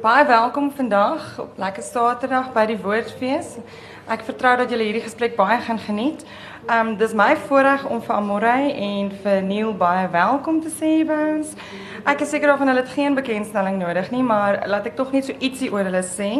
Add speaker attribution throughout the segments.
Speaker 1: Baie welkom vandag op lekker Saterdag by die Woordfees. Ek vertrou dat julle hierdie gesprek baie gaan geniet. Um dis my voorreg om vir Amorey en vir Neil baie welkom te sê by ons. Ek is seker daarvan hulle het geen bekendstelling nodig nie, maar laat ek tog net so ietsie oor hulle sê.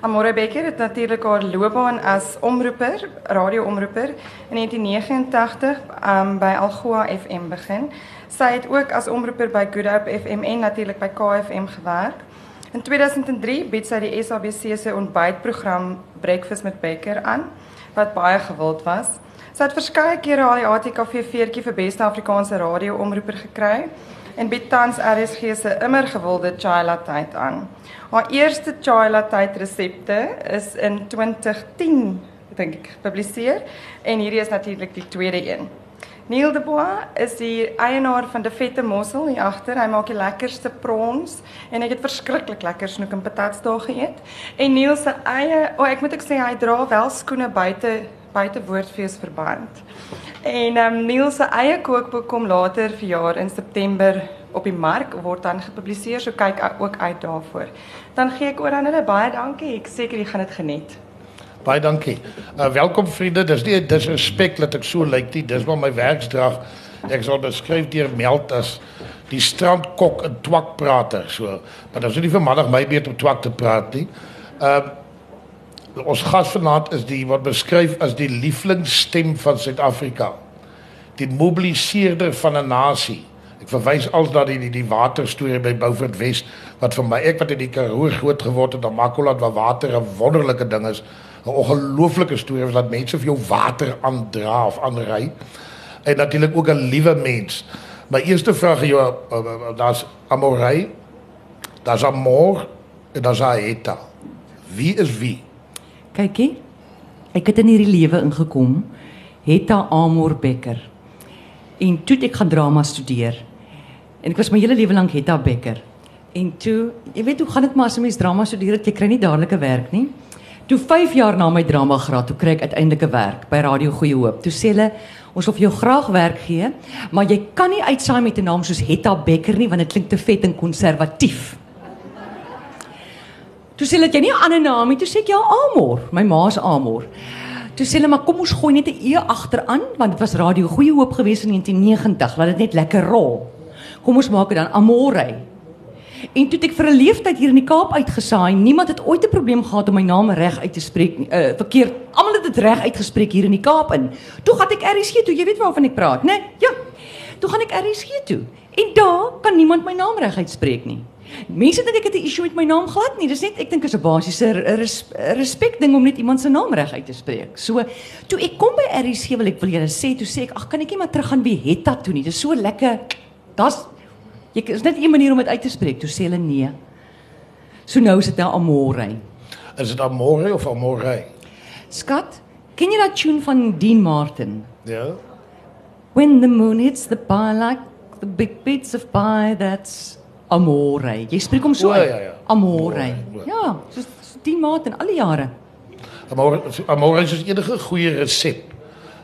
Speaker 1: Amore Becker het natuurlik haar loopbaan as omroeper, radioomroeper in 1989 um, by Algoa FM begin. Sy het ook as omroeper by Good Hope FM en natuurlik by KFM gewerk. In 2003 bied sy die SABC se ontbytprogram Breakfast met Becker aan wat baie gewild was. Sy het verskeie kere al die ATKV veertjie vir beste Afrikaanse radio-omroeper gekry en bied tans RSG se immer gewilde chai latte aan. Haar eerste chai latte resepte is in 2010 dink ek gepubliseer en hierdie is natuurlik die tweede een. Neil de Bois is die eienaar van De Vette Mossel hier agter. Hy maak die lekkerste prawns en ek het verskriklik lekker snoek en patats daar geëet. En Neil se eie, o, oh, ek moet ook sê hy dra wel skoene buite buite woordfees verband. En ehm um, Neil se eie kookboek kom later verjaar in September op die mark word dan gepubliseer, so kyk ook uit daarvoor. Dan gee ek oor aan hulle baie dankie. Ek seker jy gaan dit geniet.
Speaker 2: Baie dankie. Uh, welkom vriende. Dis nie disrespek dat ek so lyk nie. Dis maar my werksdrag. Ek sal beskryf deur meld as die strandkok en twakprater so. Maar dan is nie vir mandag my beurt om twak te praat nie. Ehm uh, ons gas vanaand is die wat beskryf as die lieflingsstem van Suid-Afrika. Die mobiliseerder van 'n nasie. Ek verwys als na die die, die waterstorie by Beaufort West wat vir my ek wat in die Karoo groot geword het, dan Makwaland waar water 'n wonderlike ding is. 'n ongelooflike storie dat mense vir jou water aandra of aanry. En natuurlik ook 'n liewe mens. My eerste vraag jou eh, eh, eh, daar's Amorey. Daar's Amor en daar's Aeta. Wie is wie?
Speaker 3: Kykie. Ek het in hierdie lewe ingekom. Hetta Amor Becker. En toe ek gaan drama studeer. En ek was my hele lewe lank Hetta Becker. En toe, jy weet hoe gaan dit maar as 'n mens drama studeer, jy kry nie dadelik 'n werk nie. Toe 5 jaar na my drama graad, toe kry ek uiteindelik 'n werk by Radio Goeie Hoop. Toe sê hulle, ons wil vir jou graag werk gee, maar jy kan nie uitsaai met 'n naam soos Hetta Becker nie want dit klink te vet en konservatief. Toe sê hulle jy nie 'n ander naam nie, toe sê ek ja, Amor, my ma se Amor. Toe sê hulle maar kom ons gooi net 'n E agteraan want dit was Radio Goeie Hoop gewees in 1990, laat dit net lekker rol. Kom ons maak dit dan Amorey. En toe ek vir 'n leeftyd hier in die Kaap uitgesaai, niemand het ooit 'n probleem gehad om my naam reg uit te spreek nie. Uh verkeerd. Almal het dit reg uitgespreek hier in die Kaap in. Toe gaan ek RSG toe, jy weet waarvan ek praat, né? Ja. Toe gaan ek RSG toe. En daar kan niemand my naam reg uitspreek nie. Mense dink ek het 'n issue met my naam glad nie. Dis net ek dink is 'n basiese res, respek ding om net iemand se naam reg uit te spreek. So, toe ek kom by RSG wil ek wil julle sê, toe sê ek, ag kan ek net maar terug gaan wie het dat toe nie. Dis so lekker. Das Jy is net een manier om dit uit te spreek. Toe sê hulle nee. So nou is dit nou Amore.
Speaker 2: Is dit Amore of Amore?
Speaker 3: Skat, ken jy daai tune van Dean Martin?
Speaker 2: Ja.
Speaker 3: When the moon hits the pie like the big bits of pie that's Amore. Jy spreek hom so.
Speaker 2: O, ja ja.
Speaker 3: Amore. Ja, so Dean Martin al die jare.
Speaker 2: Amore Amore is enige goeie resep.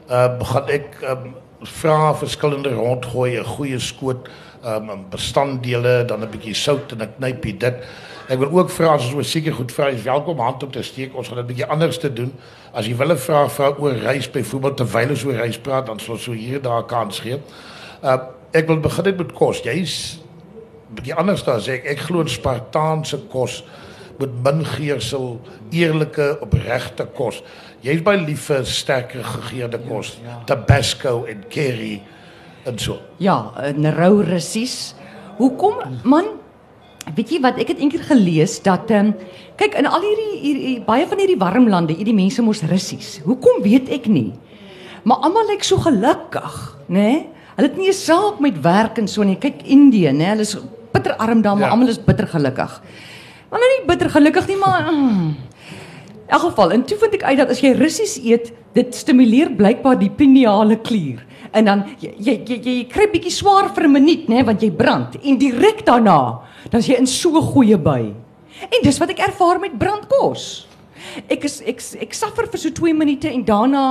Speaker 2: Uh gaan ek um, vra verskillende rondgooi 'n goeie skoot um, bestanddele, dan 'n bietjie sout en 'n knypie dit. Ek wil ook vra as ons oor seker goed vra, is welkom hand op te steek. Ons gaan dit 'n bietjie anders te doen. As jy wil 'n vraag vra oor reis byvoorbeeld terwyl ons oor reis praat, dan sal ons so hier daar kans gee. Uh ek wil begin met kos. Jy's bietjie anders daar sê ek ek glo in Spartaanse kos met min geursel, eerlike, opregte kos. Jy's baie lief vir sterker gegeurde kos, ja, ja. Tabasco en curry so.
Speaker 3: Ja, 'n rou russies. Hoekom man? Weet jy wat ek het eendag gelees dat ehm um, kyk in al hierdie hier, hier, baie van hierdie warm lande, hierdie mense mos russies. Hoekom weet ek nie? Maar almal lyk so gelukkig, né? Nee? Hulle het nie 'n saak met werk en so nie. Kyk Indië, né? Nee? Hulle is bitterarm daar, maar ja. almal is bitter gelukkig. Maar nou nie bitter gelukkig nie, maar mm, in elk geval, en toe vind ek uit dat as jy russies eet, dit stimuleer blykbaar die pineale klier en dan jy jy jy, jy kry bietjie swaar vir 'n minuut nê want jy brand en direk daarna dan is jy in so goeie by. En dis wat ek ervaar met brandkos. Ek is ek ek suffer vir so 2 minute en daarna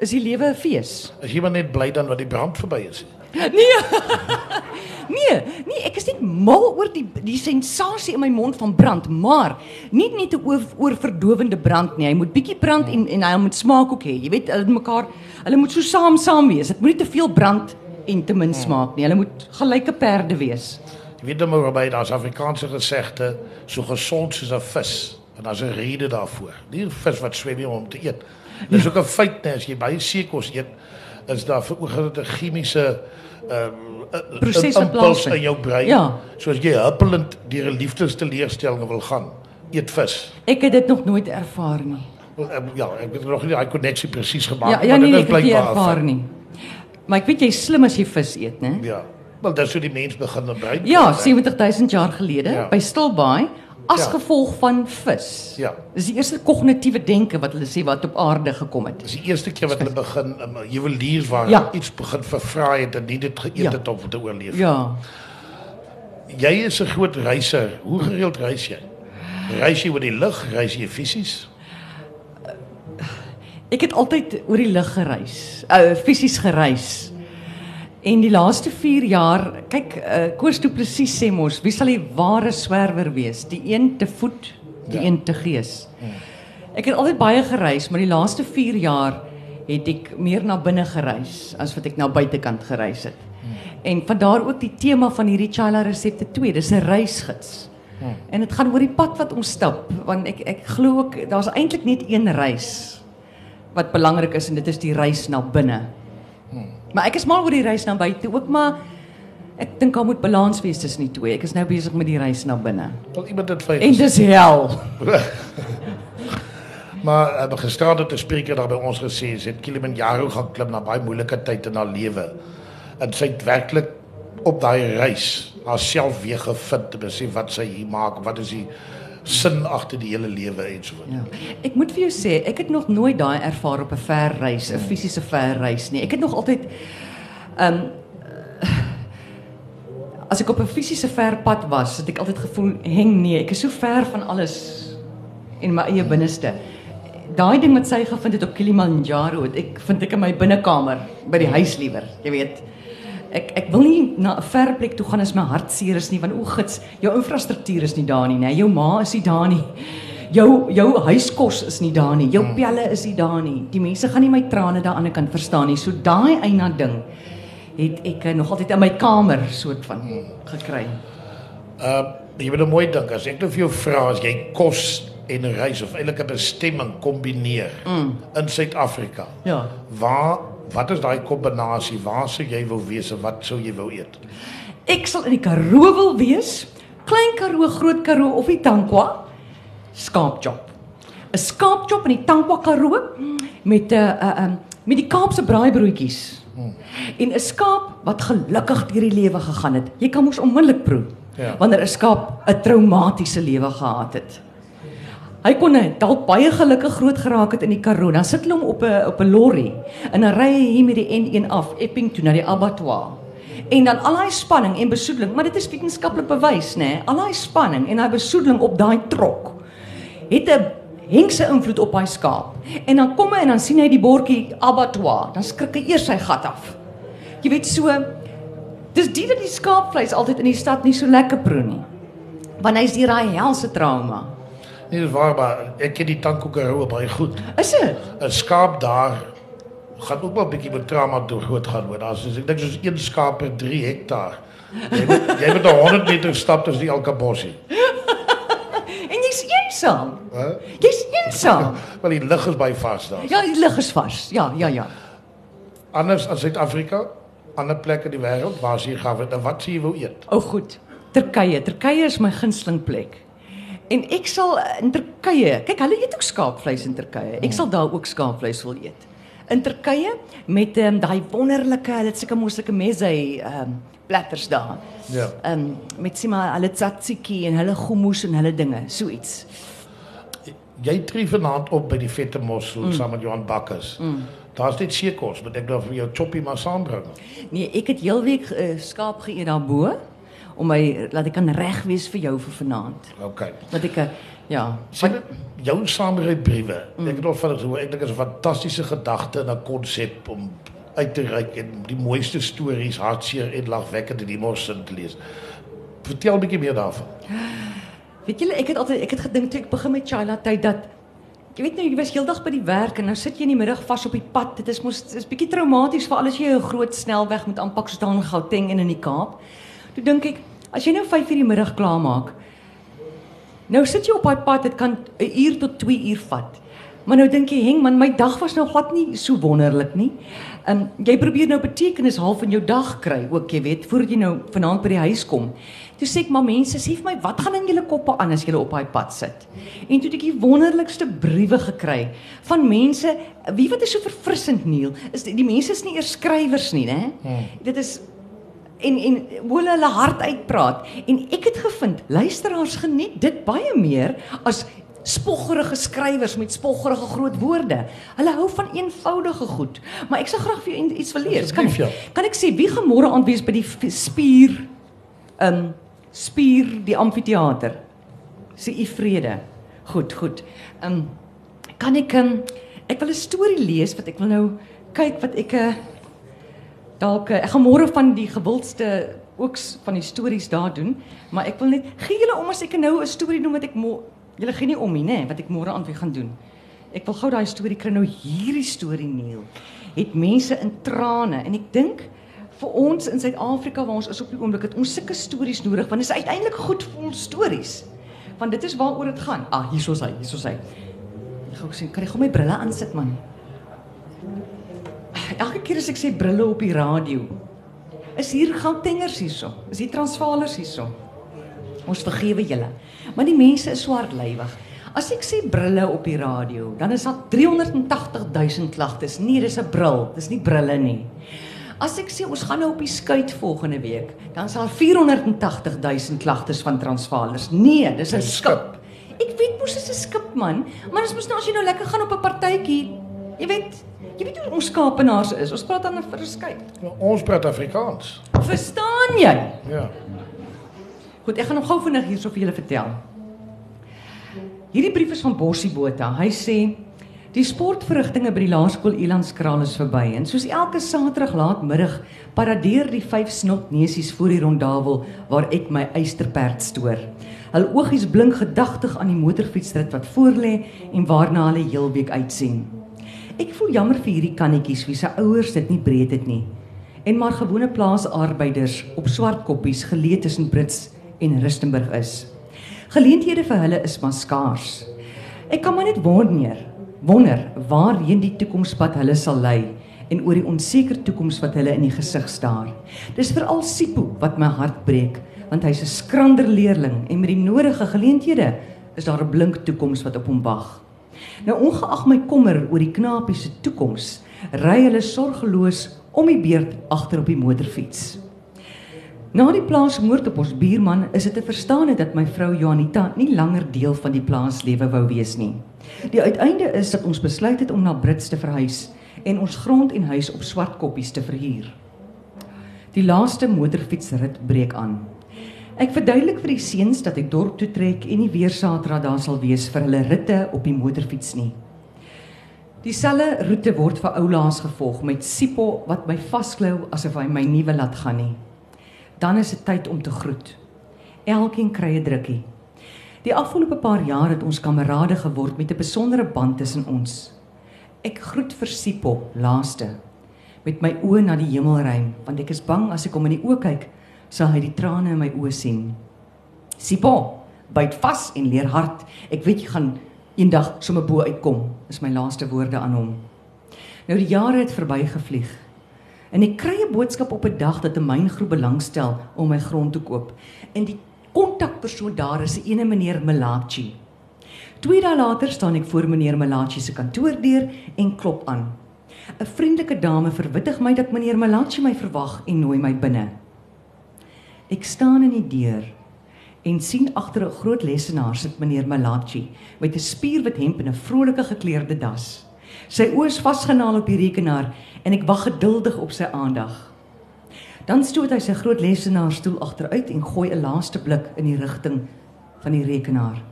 Speaker 3: is die lewe 'n fees.
Speaker 2: Is jy maar net bly dan wat die brand verby is?
Speaker 3: Nee. Nee, nee, ek is net mal oor die die sensasie in my mond van brand, maar nie net 'n oor, oorverdowende brand nie. Hy moet bietjie brand en en hy moet smaak ook hê. Jy weet, hulle mekaar hulle moet so saam saam wees. Dit moet nie te veel brand en te min smaak nie. Hulle moet gelyke perde wees.
Speaker 2: Jy weet nou maar by daar's Afrikaanse gesegde, so gesond soos 'n vis. En daar's 'n rede daarvoor. Nie 'n vis wat swem nie om te eet. Dis ook 'n feit net as jy baie seekos eet, is daar verhoogde chemiese ehm um, impuls in jou brein.
Speaker 3: Ja.
Speaker 2: Soos jy huppelend deur 'n liefdesteleurstelling wil gaan, eet vis.
Speaker 3: Ek het dit nog nooit ervaar nie.
Speaker 2: Ek- Ja, ek het nog nie daai koneksie presies gemaak
Speaker 3: Ja, ja
Speaker 2: maar
Speaker 3: nee,
Speaker 2: dit
Speaker 3: nee,
Speaker 2: is blykbaar
Speaker 3: ervaar nie. Maar ek weet jy's slim as jy vis eet, né?
Speaker 2: Ja. Wel, dis hoe die mens begin met brein.
Speaker 3: Ja, 70000 jaar gelede
Speaker 2: Ja.
Speaker 3: by Stilbaai as
Speaker 2: Ja.
Speaker 3: gevolg van vis.
Speaker 2: Ja.
Speaker 3: Dis die eerste kognitiewe denke wat hulle sê wat op aarde gekom het.
Speaker 2: Dis die eerste keer wat hulle begin um, juweliers waar
Speaker 3: Ja.
Speaker 2: iets begin vervraai het en nie dit geëet
Speaker 3: Ja.
Speaker 2: het om te oorleef.
Speaker 3: Ja.
Speaker 2: Jy is 'n groot reiser. Hoe gereeld reis jy? Reis jy oor die lug? Reis jy fisies?
Speaker 3: Ek het altyd oor die lug gereis, uh fisies gereis. En die laaste 4 jaar, kyk, uh Koos Du Plessis sê mos, wie sal die ware swerwer wees? Die een te voet, die
Speaker 2: Ja.
Speaker 3: ja. een te gees. Ek het altyd baie gereis, maar die laaste 4 jaar het ek meer na binne gereis as wat ek na buitekant gereis het. En vandaar ook die tema van hierdie Chaila resepte 2, dis 'n reisgids. En dit gaan oor die pad wat ons stap, want ek ek glo ook daar's eintlik net een reis wat belangrik is en dit is die reis na binne. Maar ek is mal oor die reis na buite ook, maar ek dink daar moet balans wees tussen die twee. Ek is nou besig met die reis na binne.
Speaker 2: Wil iemand dit feit?
Speaker 3: En dis hel.
Speaker 2: Maar uh, gister het 'n spreker daar by ons gesê, sy het Kilimanjaro gaan klim na baie moeilike tyd in haar lewe. En sy het werklik op daai reis haarself weer gevind te besef wat sy hier maak, wat is die sin agter die hele lewe en so voort.
Speaker 3: Ja. Ek moet vir jou sê, ek het nog nooit daai ervaar op 'n ver reis, 'n fisiese ver reis nie. Ek het nog altyd ehm um, as ek op 'n fisiese ver pad was, het ek altyd gevoel heng nee, ek is so ver van alles en my eie binneste. Daai ding wat sy gevind het op Kilimanjaro, het ek vind ek in my binnekamer by die huis liewer, jy weet. Ek ek wil nie na 'n ver plek toe gaan as my hart seer is nie, want o gits, jou infrastruktuur is nie daar nie, né? Jou ma is nie daar nie. Jou jou huiskos is nie daar nie. Jou pelle is nie daar nie. Die mense gaan nie my trane daan die kant verstaan nie. So daai eina ding het ek eh, nog altyd in my kamer soort van gekry.
Speaker 2: Uh jy moet 'n mooi dink as ek nou vir jou vra as jy kos en reis of eintlik 'n bestemming kombineer mm. in Suid-Afrika.
Speaker 3: Ja.
Speaker 2: Waar wat is daai kombinasie? Waar sou jy wou wees en wat sou jy wou eet?
Speaker 3: Ek sal in die Karoo wil wees. Klein Karoo, Groot Karoo of die Tankwa. Skaapchop. 'n Skaapchop in die Tankwa Karoo met 'n uh, uh, um, met die Kaapse braaibroodjies. En 'n skaap wat gelukkig deur die lewe gegaan het. Jy kan mos onmiddellik proe
Speaker 2: Ja.
Speaker 3: wanneer 'n skaap 'n traumatiese lewe gehad het. Hy kon dalk baie gelukkig groot geraak het in die Karoo. Dan sit hulle hom op 'n op 'n lorry en dan ry hy hier met die N1 af Epping toe na die abattoir. En dan al daai spanning en besoedeling, maar dit is wetenskaplik bewys, nê? Nee? Al daai spanning en daai besoedeling op daai trok het 'n hengse invloed op daai skaap. En dan kom hy en dan sien hy die bordjie abattoir, dan skrik hy eers sy gat af. Jy weet so Dis die dat die skaapvleis altyd in die stad nie so lekker proe nie. Want hy's deur daai helse trauma.
Speaker 2: Nie dis waar maar ek ken die Tankokaroo baie goed.
Speaker 3: Is dit?
Speaker 2: 'n Skaap daar gaan ook wel 'n bietjie met trauma toe groot gaan hoor. Daar's soos ek dink soos een skaap per 3 hektaar. Jy moet jy moet 'n 100 meter stap tussen die Alkabossie.
Speaker 3: En jy's eensaam.
Speaker 2: Hè?
Speaker 3: Jy's eensaam.
Speaker 2: Want die lug is baie vas daar.
Speaker 3: Ja, die lig is vas. Ja, ja, ja.
Speaker 2: Anders as Suid-Afrika, ander plekke in die wêreld waar jy gaan en wat sê jy wou eet?
Speaker 3: O, goed. Turkye. Turkye is my gunsteling plek. En ek sal eh, in Turkye, kyk, hulle eet ook skaapvleis in Turkye. Ek sal daar ook skaapvleis wil eet. In Turkye met ehm um, daai wonderlike, hulle het seker moslike meze ehm um, platters daar.
Speaker 2: Ja.
Speaker 3: Ehm um, met sien maar hulle tzatziki en hulle hummus en hulle dinge, so iets.
Speaker 2: Jy tree vanaand op by die vette mossel mm. saam met Johan Bakkers. Mm. Daar's net seekos, moet ek nou vir jou choppie maar saambring.
Speaker 3: Nee, ek het heelweek uh, skaap geëet daarbo om my laat ek kan reg wees vir jou vir vanaand.
Speaker 2: OK.
Speaker 3: Dat ek eh, ja,
Speaker 2: Sien jou saamry briewe. Mm. Ek het al gehoor. Ek dink dit is 'n fantastiese gedagte en 'n konsep om uit te reik en die mooiste stories, hartseer en lagwekkende die mos in te lees. Vertel 'n bietjie meer daarvan.
Speaker 3: Weet julle, ek het altyd ek het gedink toe ek begin met Chila tyd dat jy weet nou jy was heeldag by die werk en nou sit jy in die middag vas op die pad. Dit is mos is bietjie traumaties vir al as jy 'n groot snelweg moet aanpak soos daar in Gauteng en in die Kaap. Toe dink ek, as jy nou 5:00 die middag klaar maak, nou sit jy op daai pad, dit kan 'n uur tot 2 uur vat. Maar nou dink jy, "Heng man, my dag was nou glad nie so wonderlik nie." Ehm um, jy probeer nou betekenis half in jou dag kry, ook jy weet, voordat jy nou vanaand by die huis kom. Toe sê ek maar mense, sê vir my, "Wat gaan in julle koppe aan as julle op daai pad sit?" En toe het ek die wonderlikste briewe gekry van mense, wie wat is so verfrissend Neil, is die, die mense is nie eers skrywers nie, né? Hmm. Dit is en en hoe hulle hart uitpraat en ek het gevind luisteraars geniet dit baie meer as spoggerige skrywers met spoggerige groot woorde. Hulle hou van eenvoudige goed. Maar ek sal graag vir jou iets wil lees. Kan ek, kan ek sê wie gemôre aand wees by die spier um spier die amfitheater? Sê u vrede. Goed, goed. Um kan ek um, ek wil 'n storie lees wat ek wil nou kyk wat ek 'n uh, dalk ek gaan môre van die gewildste ook van die stories daar doen, maar ek wil net gee julle om as ek nou 'n storie noem wat ek Julle gee nie om nie, nê, wat ek môre aan wie gaan doen. Ek wil gou daai storie kry nou hierdie storie Neil. Het mense in trane en ek dink vir ons in Suid-Afrika waar ons is op die oomblik het ons sulke stories nodig want dit is uiteindelik goed vol stories. Want dit is waaroor dit gaan. Ah, hier is hy, hier is hy. Ek gou sien, kan jy gou my brille aansit man? Elke keer as ek sê brille op die radio, is hier Gautengers hierso. Is hier Transvaalers hierso. Ons vergewe julle. Maar die mense is swartlywig. As ek sê brille op die radio, dan is daar 380 000 klagtes. Nee, dis 'n bril, dis nie brille nie. As ek sê ons gaan nou op die skuit volgende week, dan is daar 480 000 klagtes van Transvaalers. Nee, dis 'n skip. Ek weet mos dit is 'n skip man, maar as mos nou as jy nou lekker gaan op 'n partytjie, jy weet, jy weet hoe ons Kaapenaars is. Ons praat dan 'n skuit.
Speaker 2: Ja, ons praat Afrikaans.
Speaker 3: Verstaan jy?
Speaker 2: Ja.
Speaker 3: Goed, ek gaan nog gou vinnig hierso vir julle vertel. Hierdie brief is van Bossie Botha. Hy sê die sportverrigtinge by die laerskool Elandskraal is verby en soos elke Saterdag laatmiddag paradeer die vyf snotneusies voor die rondavel waar ek my eysterperd stoor. Hul oogies blink gedagtig aan die motorfietsrit wat voorlê en waarna hulle heelweek uitsien. Ek voel jammer vir hierdie kannetjies wie se ouers dit nie breed het nie en maar gewone plaasarbeiders op swart koppies geleë tussen Brits en Rustenburg is. Geleenthede vir hulle is maar skaars. Ek kan maar net wonder, wonder waarheen die toekomspad hulle sal lei en oor die onseker toekoms wat hulle in die gesig staar. Dis veral Sipho wat my hart breek, want hy's 'n skrander leerling en met die nodige geleenthede is daar 'n blink toekoms wat op hom wag. Nou ongeag my kommer oor die knapie se toekoms, ry hulle sorgeloos om die beurt agter op die motorfiets. Na die plaasmoord op ons buurman is dit te verstaan dat my vrou Janita nie langer deel van die plaaslewe wou wees nie. Die uiteinde is dat ons besluit het om na Brits te verhuis en ons grond en huis op Swartkoppies te verhuur. Die laaste motorfietsrit breek aan. Ek verduidelik vir die seuns dat ek dorp toe trek en nie weer Saterdag daar sal wees vir hulle ritte op die motorfiets nie. Dieselfde roete word vir oulaas gevolg met Sipho wat my vasklou asof hy my nie wil laat gaan nie dan is dit tyd om te groet. Elkeen kry 'n drukkie. Die afgelope paar jaar het ons kamerade geword met 'n besondere band tussen ons. Ek groet vir Sipho laaste met my oë na die hemel rein want ek is bang as ek hom in die oë kyk sal hy die trane in my oë sien. Sipho, byt vas en leer hard. Ek weet jy gaan eendag sommer bo uitkom. Is my laaste woorde aan hom. Nou die jare het verbygevlieg. En ek kry 'n boodskap op 'n dag dat 'n myngroep belangstel om my grond te koop. En die kontakpersoon daar is 'n ene meneer Malachi. Twee dae later staan ek voor meneer Malachi se kantoordeur en klop aan. 'n Vriendelike dame verwittig my dat meneer Malachi my verwag en nooi my binne. Ek staan in die deur en sien agter 'n groot lesenaar sit meneer Malachi met 'n spierwit hemp en 'n vrolike gekleurde das. Sy oë is vasgenaal op die rekenaar en ek wag geduldig op sy aandag. Dan stoot hy sy groot lesenaarstoel agteruit en gooi 'n laaste blik in die rigting van die rekenaar.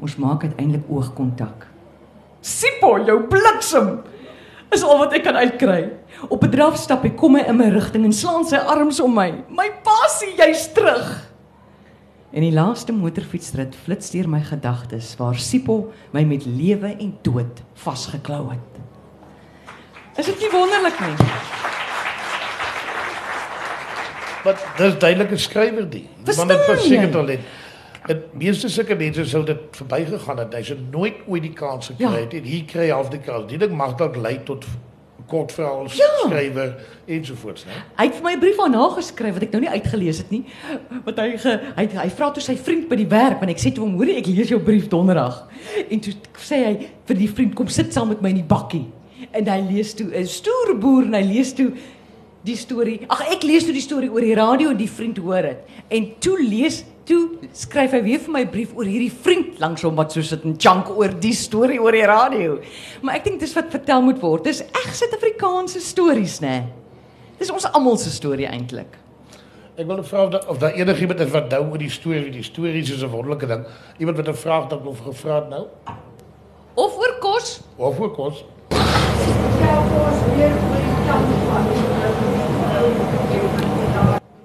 Speaker 3: Ons maak uiteindelik oogkontak. Sipho, jou bliksem. Is al wat ek kan uitkry. Op 'n draf stap hy kom hy in my rigting en slaan sy arms om my. My passie, jy's terug. En die laaste motorfietsrit flits deur my gedagtes waar Sipho my met lewe en dood vasgeklou het. Is dit nie wonderlik nie?
Speaker 2: Wat dis duidelike skrywer die.
Speaker 3: Verstaan
Speaker 2: Man het verseker talent. Dit meeste sulke mense sou dit verbygegaan het. Hy sou nooit ooit die kans gekry
Speaker 3: Ja.
Speaker 2: het. En hier kry hy half die kans. Die ding mag dalk lei tot kortverhaal
Speaker 3: Ja.
Speaker 2: skrywer ensovoorts, né?
Speaker 3: Hy het vir my 'n brief aan haar geskryf wat ek nou nie uitgelees het nie. Wat hy ge, hy hy vra toe sy vriend by die werk want ek sê toe hom hoorie ek lees jou brief donderdag. En toe sê hy vir die vriend kom sit saam met my in die bakkie. En hy lees toe 'n stoere boer en hy lees toe die storie. Ag ek lees toe die storie oor die radio en die vriend hoor dit. En toe lees toe skryf hy weer vir my brief oor hierdie vriend langs hom wat so sit en chunk oor die storie oor die radio. Maar ek dink dis wat vertel moet word. Dis reg Suid-Afrikaanse stories, né? Dis ons almal se storie eintlik.
Speaker 2: Ek wil vra of daar of daar enigiemand is wat nou oor die storie, die stories is 'n wonderlike ding. Iemand wat 'n vraag dalk nog gevra het nou?
Speaker 3: Of oor kos.
Speaker 2: Of ook kos?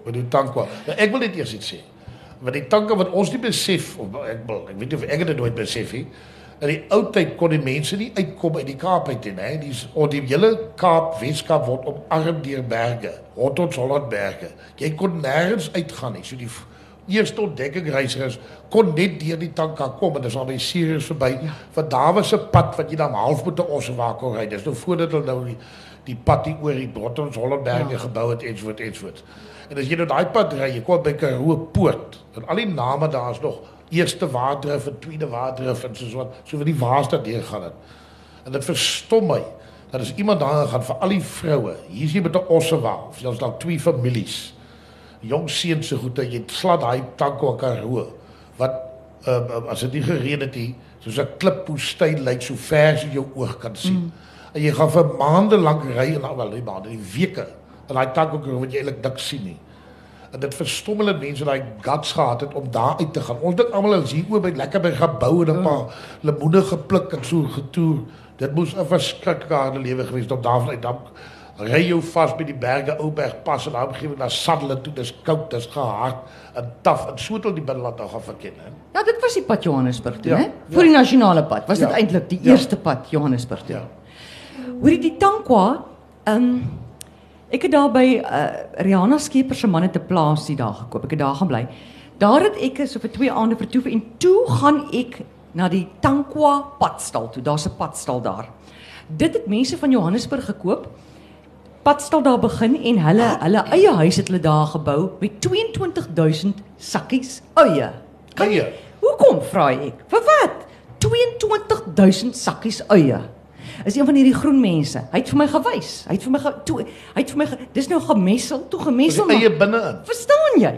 Speaker 2: Wat die tankwa. Nou, ek wil net eers iets sê. Want die tanke wat ons nie besef of ek wil ek weet nie of ek dit nooit besef nie. In die ou tyd kon die mense nie uitkom uit die Kaap uit nie, hè. Die of die hele Kaap, Weskaap word omarm deur berge, rondom Hollandberge. Jy kon nêrens uitgaan nie. So die eerste ontdekkingsreisers kon net deur die tanka kom en dis al die Sirius verby. Ja. Van daar was 'n pad wat jy dan half met 'n ossewa kon ry. Dis nou voordat hulle nou die, die pad hier oor die Brottons Hollandberge ja.
Speaker 3: Ja.
Speaker 2: gebou het ensovoort ensovoort. En as jy nou daai pad ry, jy kom by Karoo Poort. En al die name daar is nog eerste waardrif en tweede waardrif en soos wat so vir die waarste deur gaan dit. En dit verstom my dat as iemand daar gaan vir al die vroue, hier is jy met 'n ossewa of jy's dalk twee families. Jong seuns se goede, jy slat daai tanko Karoo wat uh, uh, as dit nie gereën het nie, soos 'n klipwoestyn lyk so ver as jy jou oog kan sien. Mm. En jy gaan vir maande lank ry en wel nie maande, nie weke in daai tanko Karoo wat jy eintlik niks sien nie. En dit verstom hulle mense daai guts gehad het om daar uit te gaan. Ons dink almal ons hier oor by lekker by gebou en 'n paar lemoene gepluk en so getoer. Dit moes 'n verskriklike harde lewe gewees het om daarvan uit dan ry jou vas by die berge Ouberg pas en dan begin na Saddle toe. Dis koud, dis gehard en taaf en so tot die binneland nou gaan verken, hè.
Speaker 3: Ja, dit was die pad Johannesburg toe,
Speaker 2: Ja,
Speaker 3: né?
Speaker 2: ja.
Speaker 3: Voor die nasionale pad. Was dit
Speaker 2: Ja.
Speaker 3: eintlik die
Speaker 2: Ja.
Speaker 3: eerste pad Johannesburg toe?
Speaker 2: Ja.
Speaker 3: Hoorie die Tankwa, ehm um, ek het daar by uh, Rihanna Skeepers se man het 'n plaasie daar gekoop. Ek het daar gaan bly. Daar het ek so vir 2 aande vertoef en toe gaan ek na die Tankwa padstal toe. Daar's 'n padstal daar. Dit het mense van Johannesburg gekoop. Padstal daar begin en hulle hulle eie huis het hulle daar gebou met 22000 sakkies eie. Kan jy-? Hoekom vra ek? Vir wat? 22000 sakkies eie. Is een van hierdie groen mense. Hy het vir my gewys. Hy het vir my ge, toe hy het vir my ge, dis nou gemessel, toe gemessel.
Speaker 2: eie binne-in.
Speaker 3: Verstaan jy?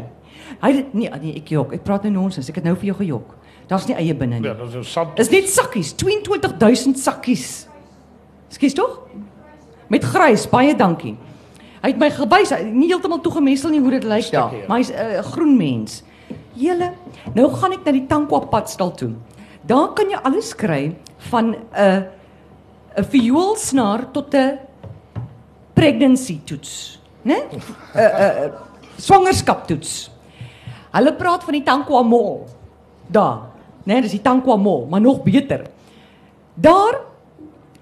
Speaker 3: Hy het nee, nee, ek jok. Ek praat nou nonsens. Ek het nou vir jou gejok. Daar's nie eie binne nie.
Speaker 2: Ja, dis 'n sand.
Speaker 3: Dis net sakkies, 22000 sakkies. Skus tog? Met grys, baie dankie. Hy het my gewys, nie heeltemal toegemessel nie hoe dit lyk daar,
Speaker 2: ja.
Speaker 3: maar hy's 'n uh, groen mens. Julle, nou gaan ek na die Tankwa padstal toe. Daar kan jy alles kry van 'n uh, 'n vioolsnaar tot 'n pregnancy toets, né? 'n 'n swangerskaptoets. Hulle praat van die Tankwa Mall. Daar, né, dis die Tankwa Mall, maar nog beter. Daar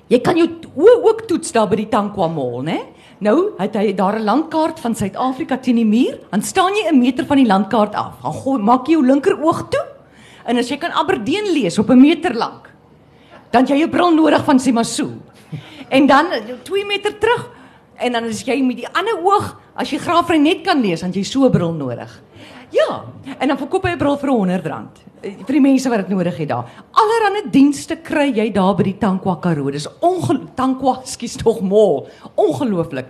Speaker 3: jy kan jou oë ook toets daar by die Tankwa Mall, né? Nou het hy daar 'n landkaart van Suid-Afrika teen die muur. Dan staan jy 'n meter van die landkaart af. Dan gooi maak jy jou linker oog toe. En as jy kan Aberdeen lees op 'n meter lank, dan jy 'n bril nodig van Simasu. En dan 2 meter terug en dan as jy met die ander oog, as jy graaf net kan lees, dan jy so 'n bril nodig. Ja, en dan verkoop hy 'n bril vir R100 vir die mense wat dit nodig het daar. Allerhande dienste kry jy daar by die Tankwa Karoo. Dis ongelooflik Tankwa, skus tog mall. Ongelooflik.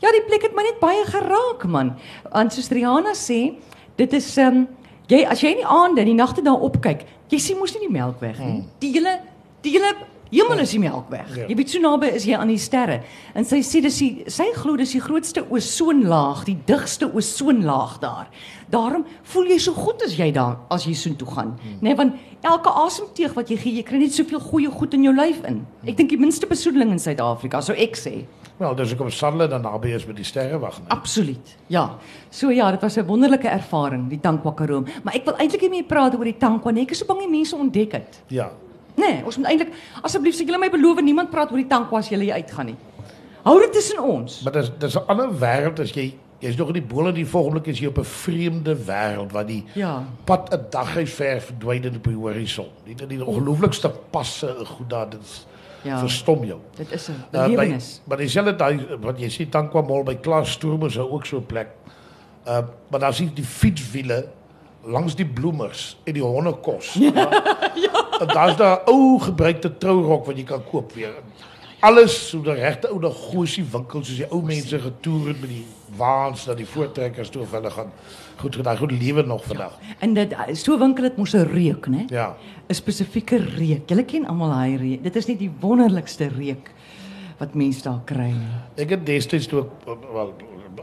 Speaker 3: Ja, die plek het my net baie geraak man. Want soos Rihanna sê, dit is ehm um, jy as jy in die aande en die nagte daar opkyk, jy sien mos nie die melkweg nie. Die hele Die hele hemel is die Melkweg.
Speaker 2: Ja.
Speaker 3: Jy weet so naby is jy aan die sterre. En sy sê dis die sy glo dis die grootste ozonlaag, die digste ozonlaag daar. Daarom voel jy so goed as jy daar as jy soontoe gaan. Hmm. Nee, want elke asemteug wat jy gee, jy kry net soveel goeie goed in jou lyf in. Ek dink die minste besoedeling in Suid-Afrika, sou ek sê.
Speaker 2: Wel, dis ek op Sandle dan naby is met die sterrewag. nee.
Speaker 3: Absoluut. Ja. So ja, dit was 'n wonderlike ervaring, die Tankwa Karoo. Maar ek wil eintlik nie meer praat oor die Tankwa nie. Ek is so bang die mense ontdek dit.
Speaker 2: Ja.
Speaker 3: Nee, ons moet eintlik asseblief sê julle my beloof niemand praat oor die Tankwa as julle hier uitgaan nie. Hou dit tussen ons.
Speaker 2: Maar dis dis 'n ander wêreld as jy jy's nog in die bolle die volgende is jy op 'n vreemde wêreld waar die
Speaker 3: Ja.
Speaker 2: pad 'n dag hy ver verdwyn op die horison. Die die ongelooflikste passe goed daar dit is-
Speaker 3: Ja.
Speaker 2: verstom jou.
Speaker 3: Dit is 'n
Speaker 2: Uh, by,
Speaker 3: belewenis.
Speaker 2: maar dieselfde daai wat jy sien Tankwa Mall by Klaas Stroom is ook so 'n plek. Uh maar daar sien die fietswiele langs die bloemers en die hondekos. Ja. ja. Daar's daar 'n ou gebruikte trourok wat jy kan koop weer. Alles so 'n regte ou negosie winkel soos die ou mense getoer het met die waans dat die voortrekkers toe hulle gaan goed gedagte goed lewe nog vandag.
Speaker 3: En dit so winkel dit mos 'n reuk, né?
Speaker 2: Ja.
Speaker 3: 'n Spesifieke reuk. Julle ken almal daai reuk. Dit is nie die wonderlikste reuk wat mense daar kry nie.
Speaker 2: Ek het destyds toe ek wel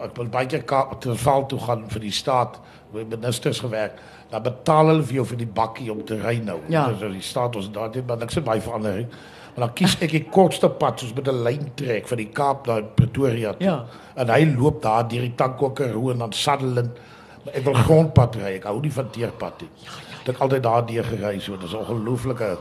Speaker 2: ek wil baie keer Kaap te val toe gaan vir die staat met ministers gewerk. Dan betaal hulle vir jou vir die bakkie om te ry nou.
Speaker 3: Ja.
Speaker 2: Dus die staat ons daar dit maar niks het baie verandering. Maar dan kies ek die kortste pad soos met 'n lyn trek van die Kaap na Pretoria. toe.
Speaker 3: Ja.
Speaker 2: En hy loop daar deur die Tankokkerhoe en dan Sutherland. Maar ek wil grondpad ry. Ek hou nie van teerpad nie. Ja, ja, ja. Ek altyd daardeur gery so. Dis 'n ongelooflike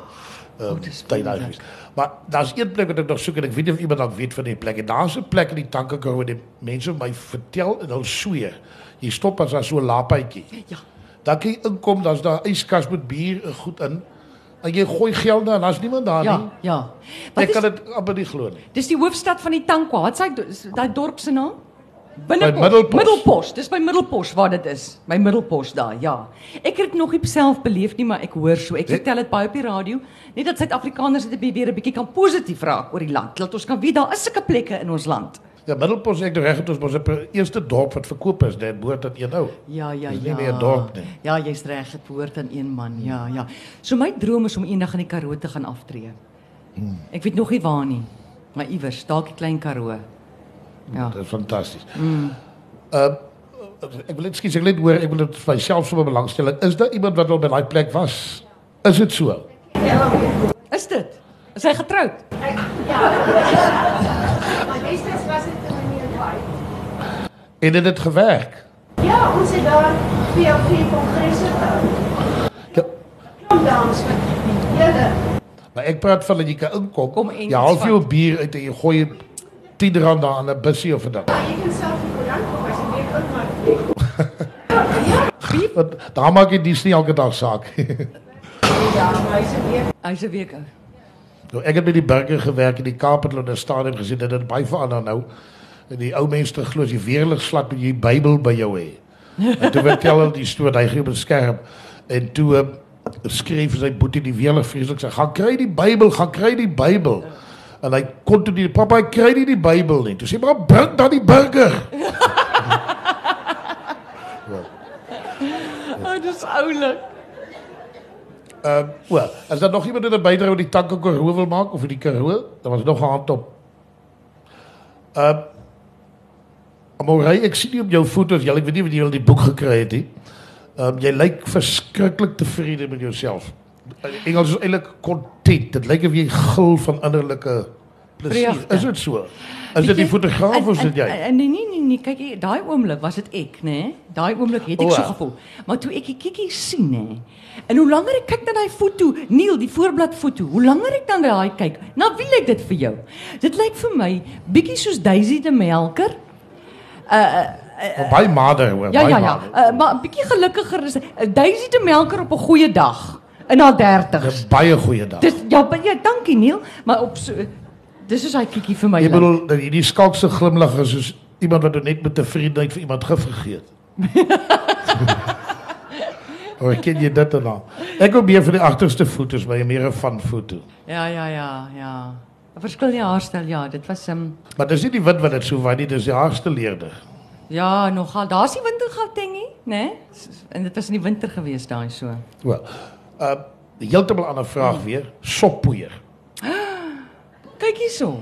Speaker 3: dis
Speaker 2: tyd daar gewees. Maar daar's een plek wat ek nog soek en ek weet nie of iemand dalk weet van die plek. En daar's 'n plek in die Tankekar waar die mense my vertel en hulle sweer. Jy stop as daar so 'n laapuitjie.
Speaker 3: Ja.
Speaker 2: Dan kan jy inkom, daar's daar 'n yskas met bier en goed in. En jy gooi geld daar en daar's niemand daar
Speaker 3: Ja,
Speaker 2: nie.
Speaker 3: ja. Wat
Speaker 2: Ek
Speaker 3: is
Speaker 2: kan dit amper nie glo nie.
Speaker 3: Dis die hoofstad van die Tankwa. Wat sê daai dorp se naam? Binnepos.
Speaker 2: Middelpos.
Speaker 3: Middelpos. Dis by Middelpos waar dit is. By Middelpos daar, ja. Ek het dit nog nie self beleef nie, maar ek hoor so. Ek vertel dit baie op die radio, net dat Suid-Afrikaners dit weer 'n bietjie kan positief raak oor die land. Laat ons kan weet daar is sulke plekke in ons land.
Speaker 2: Ja, Middelpos ek reg het ons 'n per- eerste dorp wat verkoop is, dit behoort dat een nou.
Speaker 3: Ja, ja,
Speaker 2: Dis
Speaker 3: ja.
Speaker 2: nie meer 'n dorp nie.
Speaker 3: Ja, jy's reg, dit behoort aan een man. Ja, ja. So my droom is om eendag in die Karoo te gaan aftree.
Speaker 2: Hmm.
Speaker 3: Ek weet nog nie waar nie, maar iewers, dalk die klein Karoo. Ja.
Speaker 2: Dit is fantasties. Mm. Uh ek wil net skies ek wil net hoor, ek wil dit vir myself sommer belangstelling. Is daar iemand wat al by daai plek was? Is dit so?
Speaker 3: Is dit? Is hy getroud?
Speaker 4: Maar destyds was dit 'n manier baie.
Speaker 2: En het dit gewerk?
Speaker 4: Ja, ons het daar of vier kongresse gehou.
Speaker 2: Ja.
Speaker 4: Kom dans met julle.
Speaker 2: Maar ek praat van dat jy kan inkom. Jy haal
Speaker 3: vat.
Speaker 2: jou bier uit en jy gooi 10 rand aan 'n bussie of wat.
Speaker 4: Ja, jy kan self die koerant koop as jy weer ook maar.
Speaker 2: Want daar maak jy dis nie elke dag saak.
Speaker 4: Ja, maar hy's weer.
Speaker 3: Hy's 'n week
Speaker 2: nou, ek het by die burger gewerk in die Kaap het hulle 'n stadium gesien dit het baie verander nou. En die ou mense glo as jy weerlig slat met jy Bybel by jou hê. En toe vertel hulle die storie, hy gee op 'n skerm en toe uh, skryf sy boetie die weerlig vreeslik sê, "Gaan kry die Bybel, gaan kry die Bybel." En hy kon toe die pappa hy kry nie die Bybel nie. Toe sê maar bring dan die burger.
Speaker 3: Oh, dis oulik.
Speaker 2: Ehm uh, wel, as daar nog iemand in 'n bydra oor die tanke Karoo wil maak of die Karoo, dan was nog 'n hand op. Ehm uh, Amorey, ek sien nie op jou foto's, jy ek weet nie of jy al die boek gekry het nie. Ehm um, jy lyk verskriklik tevrede met jouself. Engels is eintlik content. Dit lyk of jy gil van innerlike plesier.
Speaker 3: Vreugde.
Speaker 2: Is dit so? Is dit die fotograaf of is dit jy?
Speaker 3: Nee nee nee, nee kyk hier, daai oomblik was dit ek, nê? Nee? Daai oomblik het ek
Speaker 2: O,
Speaker 3: so
Speaker 2: ja.
Speaker 3: gevoel. Maar toe ek die kikkie sien, nê? En hoe langer ek kyk na daai foto, Neil, die voorblad foto, hoe langer ek dan daai kyk, nou wie lyk dit vir jou? Dit lyk vir my bietjie soos Daisy de Melker.
Speaker 2: Oh, baie mader hoor,
Speaker 3: Ja
Speaker 2: baie
Speaker 3: ja ja,
Speaker 2: mader.
Speaker 3: uh, maar 'n bietjie gelukkiger is uh, Daisy de Melker op 'n goeie dag in haar 30's.
Speaker 2: Dis baie goeie dag.
Speaker 3: Dis ja, baie ja, dankie Neil, maar op so dis is hy kikkie vir my. Lyk.
Speaker 2: bedoel dat hierdie skalkse glimlag is soos iemand wat net met 'n vriendheid vir iemand gif gegee het. Hoe ken jy dit dan? Ek wil meer van die agterste foto's, maar jy meer 'n van foto.
Speaker 3: Ja, ja, ja, ja. 'n Verskil in die haarstyl, ja, dit was ehm um,
Speaker 2: Maar dis nie die wit wat dit so wyd nie, dis die haarstel leerder.
Speaker 3: ja, nogal. Daar's die wintergoutingie, né? Nee? En dit was in die winter gewees daai so.
Speaker 2: Wel. Uh heeltemal ander vraag weer, soppoeier.
Speaker 3: Kyk hierso.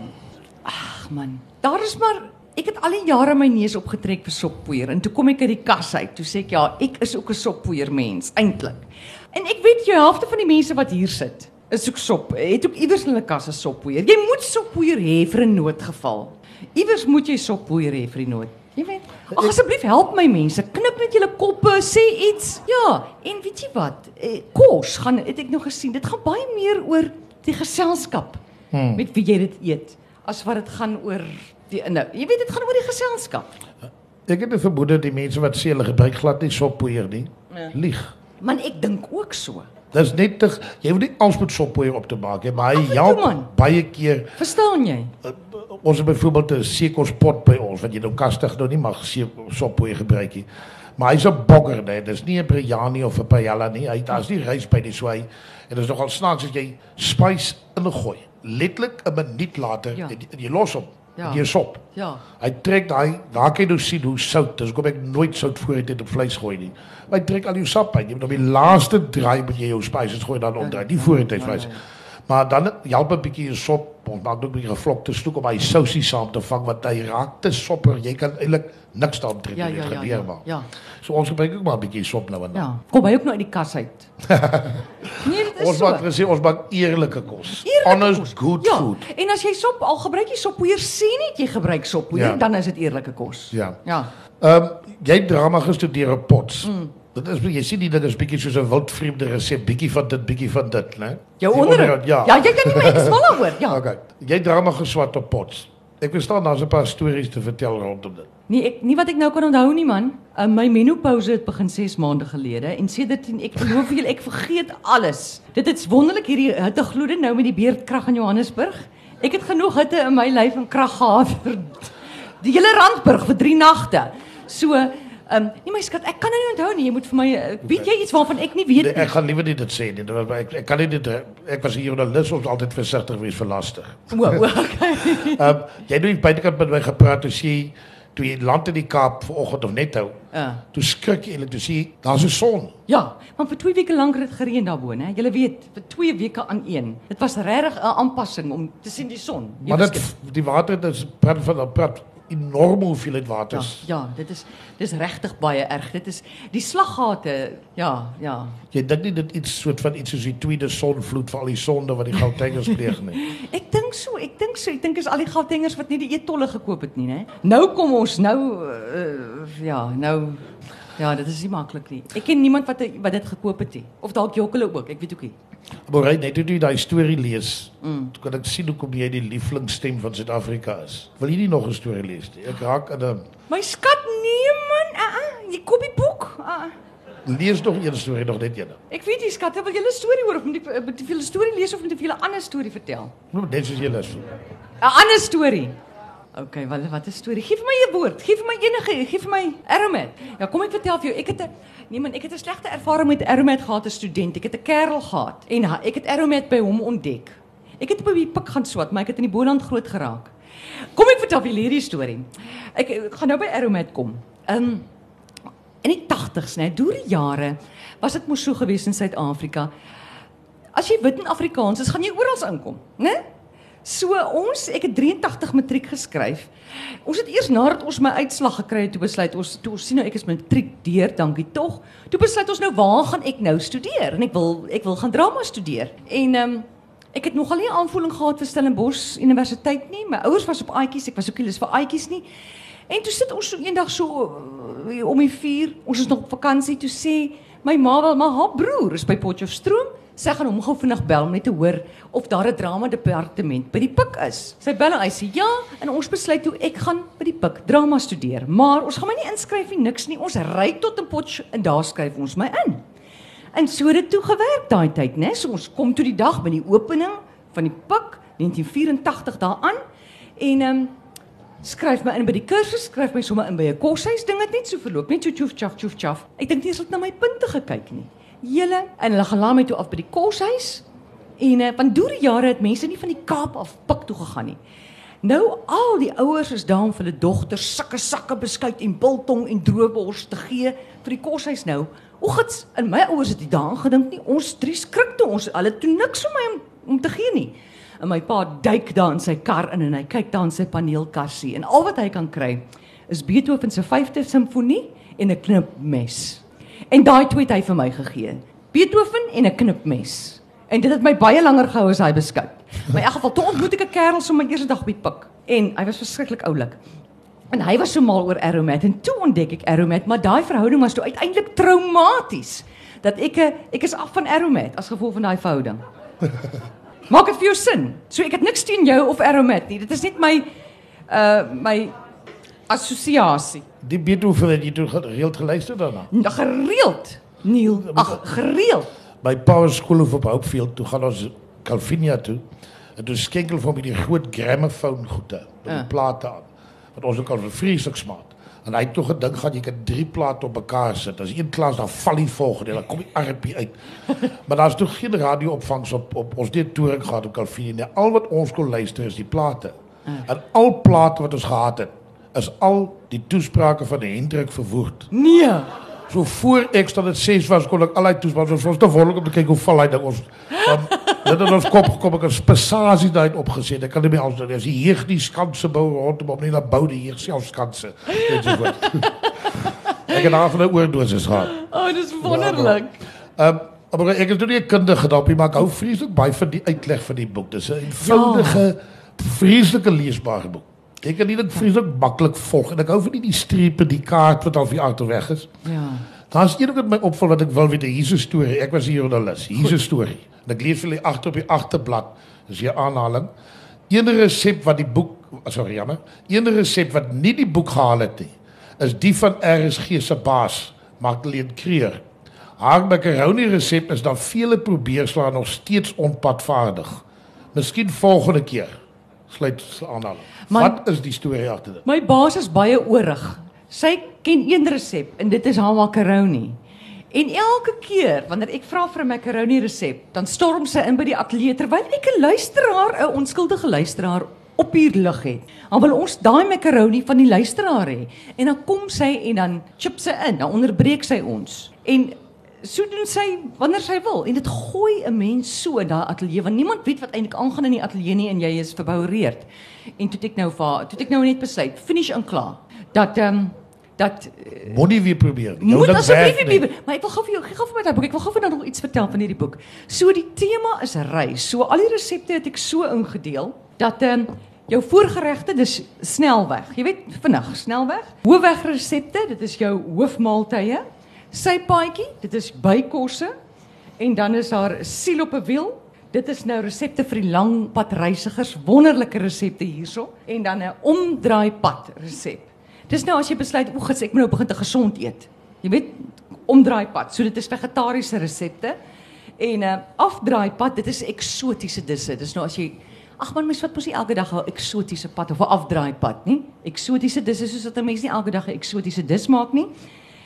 Speaker 3: Ag man, daar is maar ek het al die jare my neus opgetrek vir soppoeier en toe kom ek uit die kas uit. Toe sê ek ja, ek is ook 'n soppoeier mens eintlik. En ek weet jy helfte van die mense wat hier sit is ook sop. Het ook iewers in hulle kas 'n soppoeier. Jy moet soppoeier hê vir 'n noodgeval. Iewers moet jy soppoeier hê vir die nood. Jy weet. Ag asseblief help my mense. Knip net julle koppe, sê iets. Ja, en weet jy wat? Eh, Kos gaan het ek nog gesien. Dit gaan baie meer oor die geselskap hmm. met wie jy dit eet as wat dit gaan oor die inhou. Jy weet dit gaan oor die geselskap.
Speaker 2: Ek het 'n vermoede die mense wat sê hulle gebruik glad nie soppoeier nie.
Speaker 3: Ja.
Speaker 2: Lieg.
Speaker 3: Man ek dink ook so.
Speaker 2: Dis net te, jy hoef nie alles met soppoeier op te maak nie, maar hy help
Speaker 3: man.
Speaker 2: baie keer.
Speaker 3: Verstaan jy?
Speaker 2: Ons het byvoorbeeld 'n seekospot by ons wat jy nou kastig nou nie mag soppoeier gebruik nie. Maar hy's 'n bogger, nee, dis nie 'n biryani of 'n paella nie. Hy daar's nie rys by die hy en dit is nogal snaaks as jy spice ingooi. Letterlik 'n minuut later
Speaker 3: Ja.
Speaker 2: en jy, en jy los hom.
Speaker 3: Ja.
Speaker 2: Ja. Die sop.
Speaker 3: Ja.
Speaker 2: Hy trek daai, daar kan jy nou sien hoe sout. Dis hoekom ek nooit sout voor dit op vleis gooi nie. Maar hy trek al jou sap uit. Jy moet op die laaste draai moet jy jou spices gooi dan omdraai. Nie voor dit vleis. Maar dan help 'n bietjie jou sop, ons maak ook 'n bietjie gevlokte snoek om hy sousie saam te vang want hy raak te sopper. Jy kan eintlik niks daaraan trek
Speaker 3: Ja, ja, ja.
Speaker 2: gebeur
Speaker 3: Ja.
Speaker 2: maar.
Speaker 3: ja.
Speaker 2: So ons gebruik ook maar 'n bietjie sop nou en dan.
Speaker 3: Ja, kom hy ook nou uit die kas uit. nee, dit is
Speaker 2: Ons
Speaker 3: so.
Speaker 2: maak gesê ons maak eerlike kos.
Speaker 3: Eerlike
Speaker 2: Honest
Speaker 3: kos.
Speaker 2: good
Speaker 3: ja.
Speaker 2: food.
Speaker 3: En as jy sop al gebruik jy soppoeier, sê net jy gebruik soppoeier,
Speaker 2: Ja.
Speaker 3: dan is dit eerlike kos.
Speaker 2: Ja.
Speaker 3: Ja.
Speaker 2: Ehm um, jy drama gestudeer op Pots. Mm. Dit is jy sien die ding is bietjie soos 'n wildvreemde resep, bietjie van dit, bietjie van dit, né?
Speaker 3: Jou onderhoud.
Speaker 2: Ja.
Speaker 3: Ja, jy kan nie maar ek is mal daaroor. Ja.
Speaker 2: Okay. Jy het drama geswat op Pots. Ek verstaan daar's 'n paar stories te vertel rondom dit.
Speaker 3: Nee, ek nie wat ek nou kan onthou nie man. Uh, my menopouse het begin 6 maande gelede en sedertdien ek geloof julle ek vergeet alles. Dit is wonderlik hierdie hittegloede nou met die beerdkrag in Johannesburg. Ek het genoeg hitte in my lyf en krag gehad vir die hele Randburg vir 3 nagte. So, um, nee my skat, ek kan nou nie onthou nie. Jy moet vir my uh, weet jy iets waarvan ek nie weet
Speaker 2: Nee,
Speaker 3: nie.
Speaker 2: ek gaan liewer nie dit sê nie. want Ek ek kan nie dit ek was 'n joernalis ons altyd versigtig wees vir lastig.
Speaker 3: O, o, okay.
Speaker 2: Ehm um, jy het nou buitekant met my gepraat toe sê toe jy land in die Kaap vanoggend of net nou.
Speaker 3: Ja.
Speaker 2: Toe skrik jy eintlik toe sê daar's 'n son.
Speaker 3: Ja, maar vir 2 weke lank het dit gereën daarbo, hè. Jy weet, vir 2 weke aan een. Dit was regtig 'n aanpassing om te sien die son. Jy
Speaker 2: Maar dit die water dit is praat van praat enorme hoeveelheid water.
Speaker 3: Ja, ja, dit is dis regtig baie erg. Dit is die slaggate. Ja, ja.
Speaker 2: Jy dink nie dit iets soort van iets soos die tweede sonvloed vir al die sonde wat die Gautengers pleeg nie.
Speaker 3: Ek dink so, ek dink so. Ek dink is al die Gautengers wat nie die eetolle gekoop het nie, né? Nou kom ons nou uh, ja, nou ja, dit is nie maklik nie. Ek ken niemand wat wat dit gekoop het nie. Of dalk Jokkele ook, ek weet ook nie.
Speaker 2: Maar hy net toe jy daai storie lees, mm. kan ek sien hoekom jy die lieflingstem van Suid-Afrika is. Wil jy nie nog 'n storie lees nie? Ek raak in 'n
Speaker 3: My skat, nee man. Uh, uh, jy koop die boek. Uh, uh.
Speaker 2: lees nog een storie nog net een.
Speaker 3: Ek weet nie skat, wil jy 'n storie hoor of moet ek moet vir julle storie lees of moet ek vir julle 'n ander storie vertel?
Speaker 2: Nou, Net soos jy lees.
Speaker 3: 'n Ander storie. OK, wat wat 'n storie? Gee vir my 'n woord. Gee vir my enige, gee vir my Aromat. Ja, kom ek vertel vir jou. Ek het 'n nee man, ek het ervaring met Aromat gehad as student. Ek het 'n kerel gehad en ha, ek het Aromat by hom ontdek. Ek het by die pik gaan swat, maar ek het in die Boland groot geraak. Kom ek vertel vir julle hierdie storie. Ek, ek gaan nou by Aromat kom. Um, in die 80s, né, deur die jare was dit mos so gewees in Suid-Afrika. As jy wit en Afrikaans is, gaan jy oral inkom, né? So ons, ek het 83 matriek geskryf. Ons het eers nadat ons my uitslag gekry het, toe besluit ons, toe ons sien nou ek is matriek deur, dankie tog. Toe besluit ons nou waar gaan ek nou studeer? En ek wil ek wil gaan drama studeer. En ehm um, ek het nogal nie aanvoeling gehad vir Stellenbosch Universiteit nie. My ouers was op aatjies, ek was ook nie lus vir aatjies nie. En toe sit ons so eendag so uh, om die vuur, ons is nog op vakansie, toe sê my ma wel, maar haar broer is by Potchefstroom. Sy gaan hom gou vinnig bel om net te hoor of daar 'n drama departement by die Pik is. Sy bel en hy sê ja en ons besluit toe ek gaan by die Pik drama studeer, maar ons gaan my nie inskryf nie niks nie. Ons ry tot in Potch en daar skryf ons my in. En so het dit toe gewerk daai tyd, né? So ons kom toe die dag by die opening van die Pik 1984 daaraan en ehm um, skryf my in by die kursus, skryf my sommer in by 'n koshuis. Ding het net so verloop, net so tjoef tjaf tjoef tjaf. Ek dink nie eens het na my punte gekyk nie. Julle en hulle laat my toe af by die koshuis. En uh, van deur die jare het mense nie van die Kaap af pik toe gegaan nie. Nou al die ouers is daar om vir hulle dogters sakke sakke beskuit en biltong en droëbors te gee vir die koshuis nou. Oggends in my ouers het dit daaraan gedink nie. Ons drie skrik toe ons hulle toe niks vir my om, om te gee nie. En my pa duik daar in sy kar in en hy kyk daar in sy paneelkassie en al wat hy kan kry is Beethoven se 5de simfonie en 'n knipmes. En daai twee het hy vir my gegee. Beethoven en 'n knipmes. En dit het my baie langer gehou as hy beskou. Maar in elk geval toe ontmoet ek 'n kerel so my eerste dag die pik en hy was verskriklik oulik. En hy was so mal oor Aromat en toe ontdek ek Aromat, maar daai verhouding was toe uiteindelik traumaties dat ek eh, ek is af van Aromat as gevolg van daai verhouding. Maak dit vir jou sin? So ek het niks teen jou of Aromat nie. Dit is net my uh my assosiasie.
Speaker 2: Die Beethoven het jy toe gereeld geluister daarna.
Speaker 3: Nou, Gereeld. Neil, ag gereeld.
Speaker 2: By Power School of op Hopefield toe gaan ons Calvinia toe. En toe skenkel vir my die groot gramofoon goede die
Speaker 3: Ja.
Speaker 2: plate aan. Wat ons ook al vreeslik smaak. En hy het toe gedink gaan jy kan drie plate op mekaar sit. As een klas dan val die volgende, dan kom die arpie uit. maar daar's toe geen radio-opvangs op op ons dit toering gehad op Calvinia. Al wat ons kon luister is die plate. En al plate wat ons gehad het, is al die toesprake van Hendrik verwoord.
Speaker 3: Nee.
Speaker 2: So voor ek staan dit 6 was kon ek al die toespraak ons was te volk om te kyk hoe val hy ding ons dan dit het ons kop gekom ek het spesiasie daai opgesit ek kan nie meer anders doen as die heeg die skanse bou rondom op nie na bou die heeg self skanse. Ensovoort ek het daar van 'n oordosis gehad.
Speaker 3: O, oh, dis wonderlik.
Speaker 2: Ehm um, maar ek is nou nie 'n kundige daarop maar ek hou vreeslik baie van die uitleg van die boek. Dis 'n eenvoudige ja. vreeslike leesbare boek ek kan dit net vreeslik maklik volg en ek hou van die, die strepe die kaart wat al vir agterweg is
Speaker 3: Ja.
Speaker 2: Daar's een ding wat my opval wat ek wil weet, hier is 'n storie. Ek was 'n joernalis. Hier is 'n storie. En ek lees vir julle agter op die agterblad. Dis hier aanhaling. Een resep wat die boek, sorry jammer, een resep wat nie die boek gehaal het nie, is die van RSG se baas, Magdalene Creer. Haar macaroni resep is dan vele probeerslae nog steeds onpadvaardig. Miskien volgende keer. Sluit aanhaling.
Speaker 3: Man-
Speaker 2: Wat is die storie agter dit?
Speaker 3: My baas is baie oorig. Sy ken een resep en dit is haar macaroni. En elke keer wanneer ek vra vir 'n macaroni resep, dan storm sy in by die ateljee terwyl ek 'n luisteraar, 'n onskuldige luisteraar op hier lig het. Dan wil ons daai macaroni van die luisteraar hê. En dan kom sy en dan chip sy in, dan onderbreek sy ons. En so doen sy wanneer sy wil en dit gooi 'n mens so in daai ateljee want niemand weet wat eintlik aangaan in die ateljee nie en jy is verboureerd. En toe ek nou vir toe ek nou net besluit, finish en klaar. Dat ehm um, dat
Speaker 2: Moenie weer probeer. nie.
Speaker 3: Moet asseblief nie,
Speaker 2: nie.
Speaker 3: maar ek wil gou vir jou gee gou vir my daai boek. Ek wil gou vir nou nog iets vertel van hierdie boek. So die tema is reis. So al die resepte het ek so ingedeel dat ehm um, jou voorgeregte dis snelweg. Jy weet vinnig, snelweg. Hoofwegresepte, dit is jou hoofmaaltye. Sypaadjie, dit is bykosse. En dan is daar siel op 'n wiel. Dit is nou resepte vir die lang pad reisigers, wonderlike resepte hierso en dan 'n omdraai pad resep. Dis nou as jy besluit, o, ek moet nou begin te gesond eet. Jy weet, omdraai pad. So dit is vegetariese resepte. En 'n uh, afdraai pad, dit is eksotiese disse. Dis nou as jy Ag man, mens wat mos nie elke dag 'n eksotiese pad of 'n afdraai pad nie. Eksotiese disse soos dat 'n mens nie elke dag 'n eksotiese dis maak nie.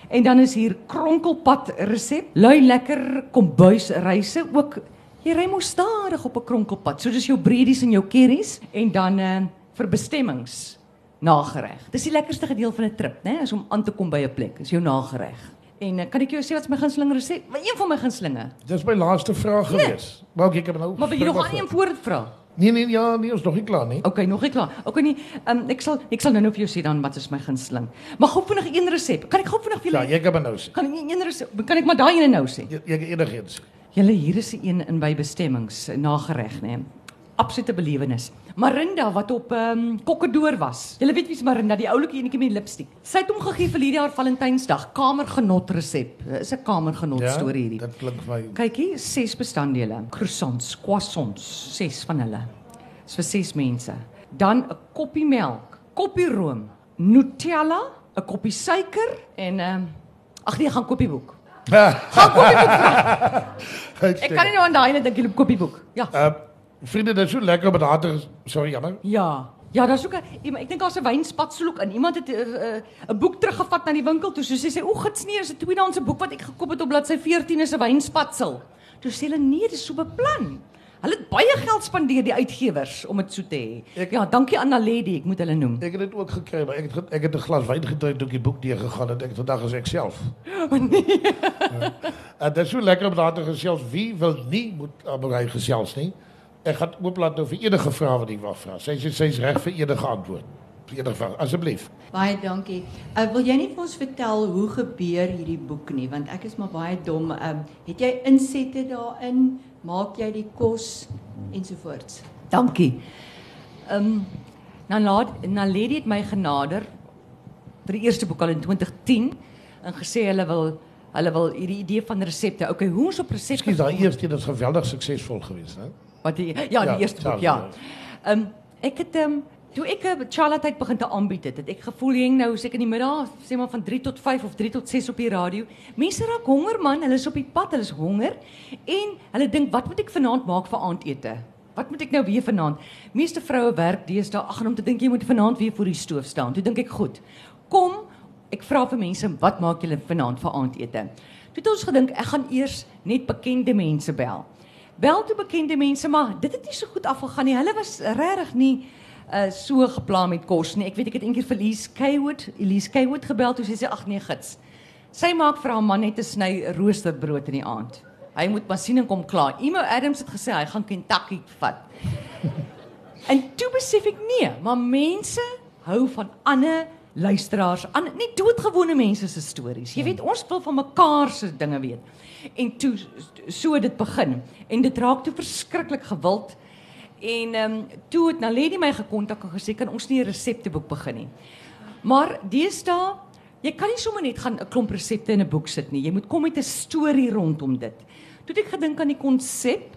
Speaker 3: En dan is hier kronkelpad resep. Lui lekker kombuisreise ook. Jy ry mos stadig op 'n kronkelpad. So dis jou breedies en jou curries en dan uh, vir bestemmings nagereg. Dis die lekkerste gedeelte van 'n trip, né? Is om aan te kom by 'n plek. Is jou nagereg. En uh, kan ek jou sê wat is my gunsteling resep? Een van my gunstelinge.
Speaker 2: Dis my laaste vraag gewees. Maar ek heb nou.
Speaker 3: Maar wil jy nog aan een voor vra?
Speaker 2: Nee nee ja, nee, ons nog nie klaar nie.
Speaker 3: Okay, nog nie klaar. Okay nie. Um, ek sal ek sal nou-nou vir jou sê dan wat is my gunsteling. Maar gou vinnig een resep. Kan ek gou vinnig vir
Speaker 2: Ja,
Speaker 3: julle
Speaker 2: jy kan maar nou sê.
Speaker 3: Kan ek een resep? Kan ek maar daai ene nou sê?
Speaker 2: Jy jy enigiets.
Speaker 3: Julle hier is 'n een in by bestemmings nagereg, né? Absolute belewenis. Marinda wat op ehm um, Kokkedoor was. Julle weet wie's Marinda, die oulike enetjie met die lipstik. Sy het hom gegee vir hierdie jaar Valentynsdag, kamergenot resep. Dis 'n kamergenot
Speaker 2: Ja,
Speaker 3: storie hierdie.
Speaker 2: dit klink vir my.
Speaker 3: Kyk hier, ses bestanddele. Croissants, croissants, ses van hulle. Dis vir ses mense. Dan 'n koppie melk, koppie room, Nutella, 'n koppie suiker en ehm um, ag nee, gaan kopieboek. Gaan kopieboek. Ek kan nie nou aan daai ene dink jy loop kopieboek. Ja.
Speaker 2: Uh vriende, dit is so lekker met water. Sorry, jammer.
Speaker 3: Ja. Ja, daar's ook 'n ek dink daar's 'n wynspatselok in. Iemand het 'n uh, 'n boek teruggevat na die winkel toe. So sê sy, "O, gits nee, is 'n tweedehandse boek wat ek gekoop het op bladsy 14 is 'n wynspatsel." Toe sê hulle, "Nee, dis so beplan." Hulle het baie geld spandeer die uitgewers om dit so te hê. Ja, dankie aan Naledi, ek moet hulle noem.
Speaker 2: Ek het dit ook gekry, maar ek het ek het 'n glas wyn gedrink toe ek die boek deur gegaan het. Ek vandag as ek self. Ja. En dit is so lekker om daar te gesels. Wie wil nie moet aan my gesels nie? Ek gaan ooplaat nou vir enige vrae wat jy wil vra. Sy sê sy's reg vir enige antwoord. Vir enige vraag, asseblief.
Speaker 5: Baie dankie. Uh, wil jy nie vir ons vertel hoe gebeur hierdie boek nie want ek is maar baie dom. Um, het jy insette daarin? Maak jy die kos ensovoorts?
Speaker 3: Dankie. Ehm um, nou laat na Lady het my genader vir die eerste boek al in 2010 en gesê hulle wil hulle wil hierdie idee van resepte. Okay, hoe ons op resepte
Speaker 2: Skielik daai eerste een is geweldig suksesvol geweest, hè?
Speaker 3: Wat die ja, die
Speaker 2: Ja,
Speaker 3: eerste boek,
Speaker 2: Charlotte,
Speaker 3: ja. Ehm ek het ehm toe ek 'n Charlotte begin te aanbied het, het ek gevoel hang nou seker in die middag, sê maar van 3 tot 5 of 3 tot 6 op die radio. Mense raak honger man, hulle is op die pad, hulle is honger en hulle dink wat moet ek vanaand maak vir aandete? Wat moet ek nou weer vanaand? Meeste vroue werk deesdae ag en om te dink jy moet vanaand weer voor die stoof staan. Toe dink ek goed. Kom, ek vra vir mense wat maak julle vanaand vir aandete? Toe het ons gedink ek gaan eers net bekende mense bel. Bel toe bekende mense, maar dit het nie so goed afgegaan nie. Hulle was regtig nie uh so gepla met kos nie. Ek weet ek het eendag vir Elise Kaywood, Elise Kaywood gebel toe sy sê ag nee gits. Sy maak vir haar man net 'n sny roosterbrood in die aand. Hy moet maar sien en kom klaar. Emo Adams het gesê hy gaan Kentucky vat. En toe besef ek nee, maar mense hou van ander luisteraars, aan nie doodgewone mense se stories. Jy weet, ons wil van mekaar se dinge weet. En toe so dit begin en dit raak toe verskriklik gewild. En ehm um, toe het Naledi my gekontak en gesê kan ons nie 'n resepteboek begin nie. Maar deesdae, jy kan nie sommer net gaan 'n klomp resepte in 'n boek sit nie. Jy moet kom met 'n storie rondom dit. Toe het ek gedink aan die konsep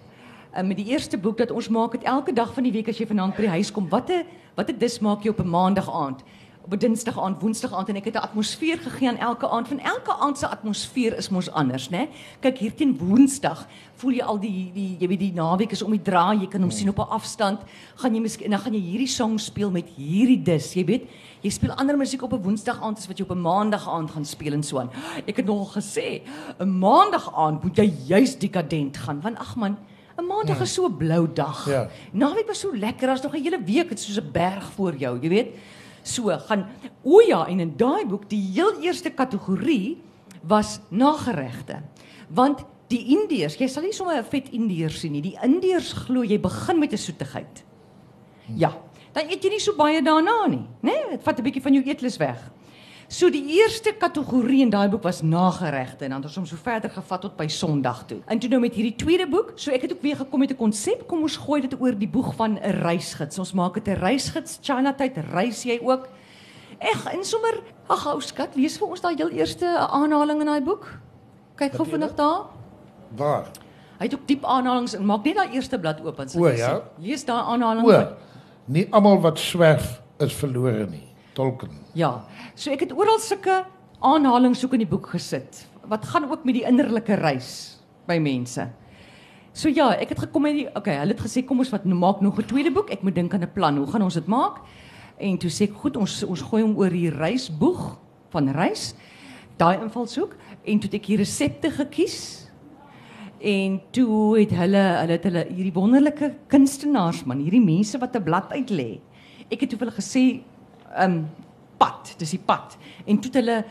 Speaker 3: uh, met die eerste boek dat ons maak dit elke dag van die week as jy vanaand by die huis kom. Watte watte dis maak jy op 'n maandag aand? Op 'n dinsdag aand, woensdag aand en ek het 'n atmosfeer gegee aan elke aand. Van elke aand se atmosfeer is mos anders, né? Kyk, hier teen woensdag voel jy al die die jy weet die naweek is om die draai, jy kan hom sien op 'n afstand. Gaan jy miskien dan gaan jy hierdie song speel met hierdie dis, jy weet. Jy speel ander musiek op 'n woensdag aand as wat jy op 'n maandag aand gaan speel en so aan. Ek het nog gesê, 'n maandag aand moet jy juis dekadent gaan want ag man, 'n maandag is so 'n blou dag.
Speaker 2: Ja.
Speaker 3: Naweek was so lekker, as nog 'n hele week het soos 'n berg voor jou, jy weet. So gaan o ja, en in daai boek die heel eerste kategorie was nageregte. Want die Indiërs, jy sal nie sommer 'n vet Indiër sien nie. Die Indiërs glo jy begin met 'n soetigheid. Ja, dan eet jy nie so baie daarna nie, né? Nee, dit vat 'n bietjie van jou eetlus weg. So die eerste kategorie in daai boek was nageregte en dan het ons hom so verder gevat tot by Sondag toe. En toe nou met hierdie tweede boek, so ek het ook weer gekom met 'n konsep, kom ons gooi dit oor die boeg van 'n reisgids. Ons maak dit 'n reisgids. China tyd reis jy ook. Eg, en sommer, ag ou skat, lees vir ons daai heel eerste aanhaling in daai boek. Kyk gou vinnig daar.
Speaker 2: Waar?
Speaker 3: Hy het ook diep aanhalings en maak net daai eerste blad oop en
Speaker 2: O, ja.
Speaker 3: Lees daai aanhaling.
Speaker 2: O, nie almal wat swerf is verlore nie. Tolkien.
Speaker 3: Ja. So ek het oral sulke aanhalings ook in die boek gesit wat gaan ook met die innerlike reis by mense. So ja, ek het gekom met die okay, hulle het gesê kom ons wat maak nog 'n tweede boek. Ek moet dink aan 'n plan. Hoe gaan ons dit maak? En toe sê ek goed, ons ons gooi hom oor die reisboeg van reis. Daai invalshoek en toe het ek hier resepte gekies. En toe het hulle hulle het hulle hierdie wonderlike kunstenaars man, hierdie mense wat 'n blad uit lê. Ek het toe vir hulle gesê um pad, dis die pad. En toe het hulle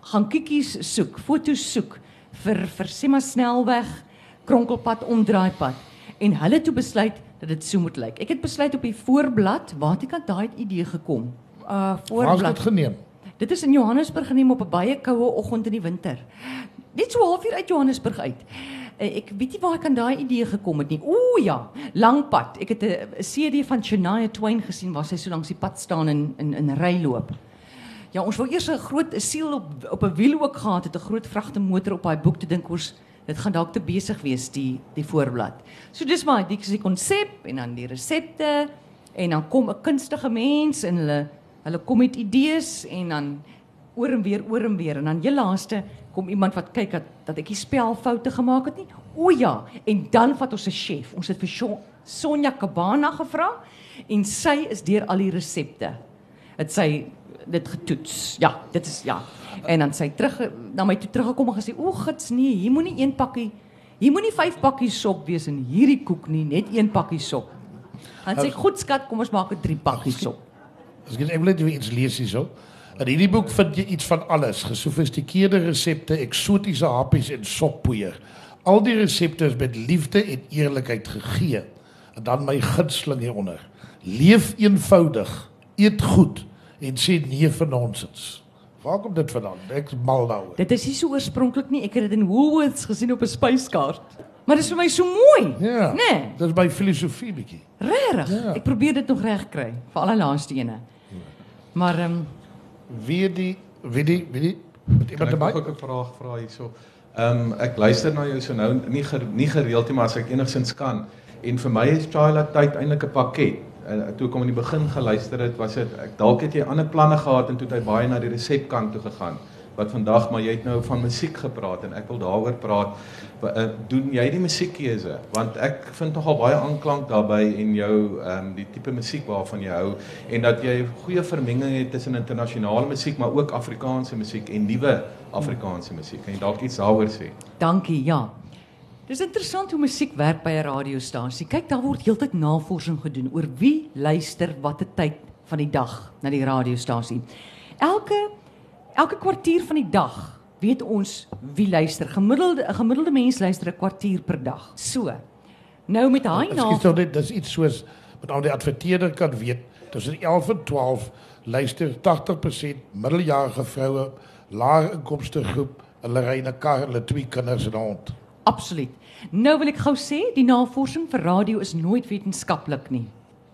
Speaker 3: gaan kiekies soek, foto's soek vir vir sê maar snelweg, kronkelpad, omdraaipad. En hulle het toe besluit dat dit so moet lyk. Ek het besluit op die voorblad, waar het ek aan daai idee gekom? Uh
Speaker 2: Waar is
Speaker 3: voorblad.
Speaker 2: dit geneem?
Speaker 3: Dit is in Johannesburg geneem op 'n baie koue oggend in die winter. Net so halfuur uit Johannesburg uit. Eh, Ek weet nie waar ek aan daai idee gekom het nie. Ooh ja, lang pad. Ek het 'n CD van Shania Twain gesien waar sy so langs die pad staan in in in ry loop. Ja, ons wou eers 'n groot siel op op 'n wiel ook gehad het, 'n groot vragtemotor op daai boek te dink ons dit gaan dalk te besig wees die die voorblad. So dis maar die die konsep en dan die resepte en dan kom 'n kunstige mens en hulle hulle kom met idees en dan oor en weer oor en weer en dan heel laaste kom iemand wat kyk dat dat ek die spelfoute gemaak het nie. O ja, en dan vat ons 'n chef. Ons het vir Sho- Sonja Kabana gevra en sy is deur al die resepte. Het sy dit getoets. Ja, dit is ja. En dan sy terug na my toe teruggekom en gesê: "O, gits nee, hier moenie een pakkie hier moenie vyf pakkies sop wees in hierdie koek nie, net een pakkie sop." Dan sê ek: "Goed skat, kom ons maak dit drie pakkies sop."
Speaker 2: As ek ek wil net iets lees hierso. In hierdie boek vind jy iets van alles, gesofistikeerde resepte, eksotiese happies en soppoeier. Al die resepte is met liefde en eerlikheid gegee. En dan my gunsteling hieronder. Leef eenvoudig, eet goed en sê nee vir nonsens. Waar kom dit vandaan? Ek is mal daaroor.
Speaker 3: Dit is nie so oorspronklik nie. Ek het dit in Woolworths gesien op 'n spyskaart. Maar dit is vir my so mooi.
Speaker 2: Ja.
Speaker 3: Nee,
Speaker 2: Dis my filosofie bietjie.
Speaker 3: regtig.
Speaker 2: Ja.
Speaker 3: Ek probeer dit nog reg kry vir al die laaste ene. Maar ehm um,
Speaker 2: Wie die wie die wie die met iemand
Speaker 6: ek
Speaker 2: by?
Speaker 6: ook 'n vraag vra hierso? Ehm um, ek luister na jou so nou nie ger, nie gereeld nie, maar as ek enigsins kan. En vir my is Chila tyd eintlik 'n pakket. Uh, toe ek hom in die begin geluister het, was dit ek dalk het jy ander planne gehad en toe het hy baie na die resepkant toe gegaan. Wat vandag, maar jy het nou van musiek gepraat en ek wil daaroor praat. Uh, doen jy die musiekkeuse? Want ek vind nogal baie aanklank daarbey en jou ehm um, die tipe musiek waarvan jy hou en dat jy goeie vermenging het tussen internasionale musiek maar ook Afrikaanse musiek en nuwe Afrikaanse musiek. Kan jy dalk iets daaroor sê?
Speaker 3: dankie, ja. Dis interessant hoe musiek werk by 'n radiostasie. Kyk, daar word heeltyd navorsing gedoen oor wie luister watter tyd van die dag na die radiostasie. Elke elke kwartier van die dag weet ons wie luister. Gemiddelde 'n gemiddelde mens luister 'n kwartier per dag. So. Nou met daai
Speaker 2: Ek
Speaker 3: naam
Speaker 2: skiet dit dis iets soos met al die adverteerder kan weet tussen 11 en 12 luister 80% middeljarige vroue lae inkomste groep hulle ry in 'n kar hulle twee kinders en 'n hond.
Speaker 3: Absoluut. Nou wil ek gou sê, die navorsing vir radio is nooit wetenskaplik nie.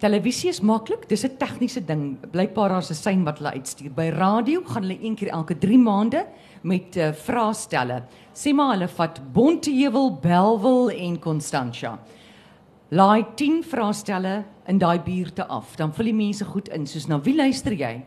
Speaker 3: Televisie is maklik, dis 'n tegniese ding. Blykbaar daar's 'n sein wat hulle uitstuur. By radio gaan hulle een keer elke 3 maande met uh, vraestelle. Sê maar hulle vat Bonteheuwel, Belwel en Constantia. Laai 10 vraestelle in daai buurte af. Dan vul die mense goed in, soos na wie luister jy?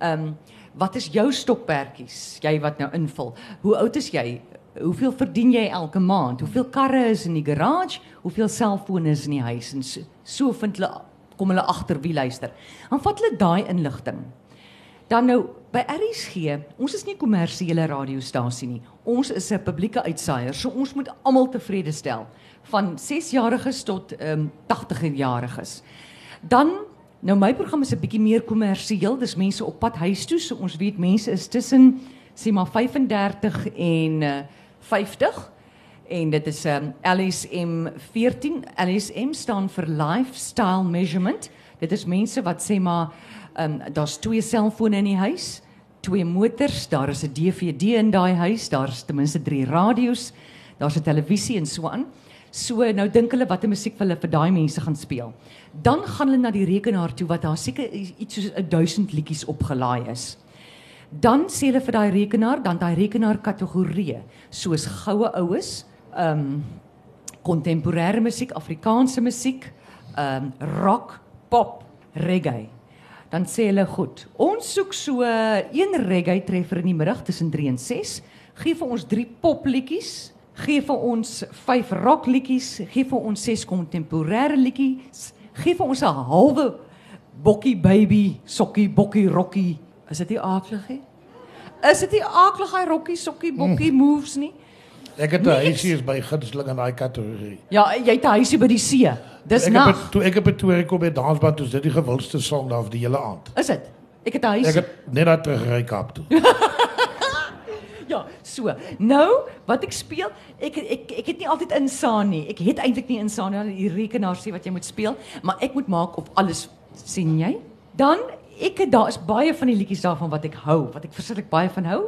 Speaker 3: Ehm um, wat is jou stokperdjies? Jy wat nou invul. Hoe oud is jy? Hoeveel verdien jy elke maand? Hoeveel karre is in die garage? Hoeveel selfone is in die huis? En so, so vind hulle kom hulle agter wie luister. Dan vat hulle daai inligting. Dan nou by RSG, ons is nie 'n kommersiële radiostasie nie. Ons is 'n publieke uitsaaier, so ons moet almal tevrede stel, van 6-jariges tot ehm um, 80-jariges. Dan nou my program is 'n bietjie meer kommersieel, dis mense op pad huis toe, so ons weet mense is tussen sê maar 35 en uh, 50 en dit is um, LSM 14. LSM staan vir Lifestyle Measurement. Dit is mense wat sê maar um, daar's twee selfone in die huis, twee motors, daar is 'n DVD in daai huis, daar's ten minste 3 radio's, daar's 'n televisie en so aan. So nou dink hulle watter musiek hulle vir daai mense gaan speel. Dan gaan hulle na die rekenaar toe wat daar seker iets soos 1000 liedjies opgelaai is. Dan sê hulle vir daai rekenaar, dan daai rekenaar kategorieë soos goue oues, ehm um, kontemporêre musiek, Afrikaanse musiek, ehm um, rock, pop, reggae. Dan sê hulle goed, ons soek so een reggae treffer in die middag tussen 3 en 6. Gee vir ons 3 popliedjies, gee vir ons 5 rockliedjies, gee vir ons 6 kontemporêre liedjies, gee vir ons 'n halwe bokkie baby, sokkie bokkie rokkie. Is dit nie aaklig nie? Is dit nie aaklig hy rokkie sokkie bokkie moves nie?
Speaker 2: Ek het 'n
Speaker 3: Niks.
Speaker 2: huisie is by gunsteling in daai kategorie.
Speaker 3: Ja, jy het 'n huisie by die see. Dis
Speaker 2: Ek
Speaker 3: nag.
Speaker 2: het toe ek op 'n toer kom by dansband, dis dit die gewildste song daar vir die hele aand.
Speaker 3: Is dit? Ek het 'n
Speaker 2: Ek
Speaker 3: huisie.
Speaker 2: het net daar teruggery Kaap toe.
Speaker 3: Ja, so. Nou, wat ek speel, ek ek ek het nie altyd insaan nie. Ek het eintlik nie insaan nie. Die rekenaar sê wat jy moet speel, maar ek moet maak op alles sien jy? Dan ek het- daar is baie van die liedjies daarvan wat ek hou, wat ek verskriklik baie van hou.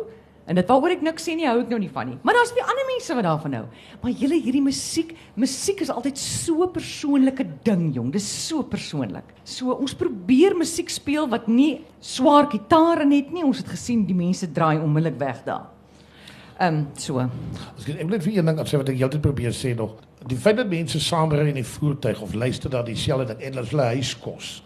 Speaker 3: En dit waaroor ek niks sê nie, hou ek nou nie van nie. Maar daar's weer ander mense wat daarvan hou. Maar julle hierdie musiek, musiek is altyd so 'n persoonlike ding, jong. Dis so persoonlik. So ons probeer musiek speel wat nie swaar gitare net nie. Ons het gesien die mense draai onmiddellik weg daar. Ehm um, so.
Speaker 2: Ek ek net vir een ding sê wat ek heeltyd probeer sê nog. Die feit dat mense saam ry in 'n voertuig of luister na dieselfde ding en hulle huis kos.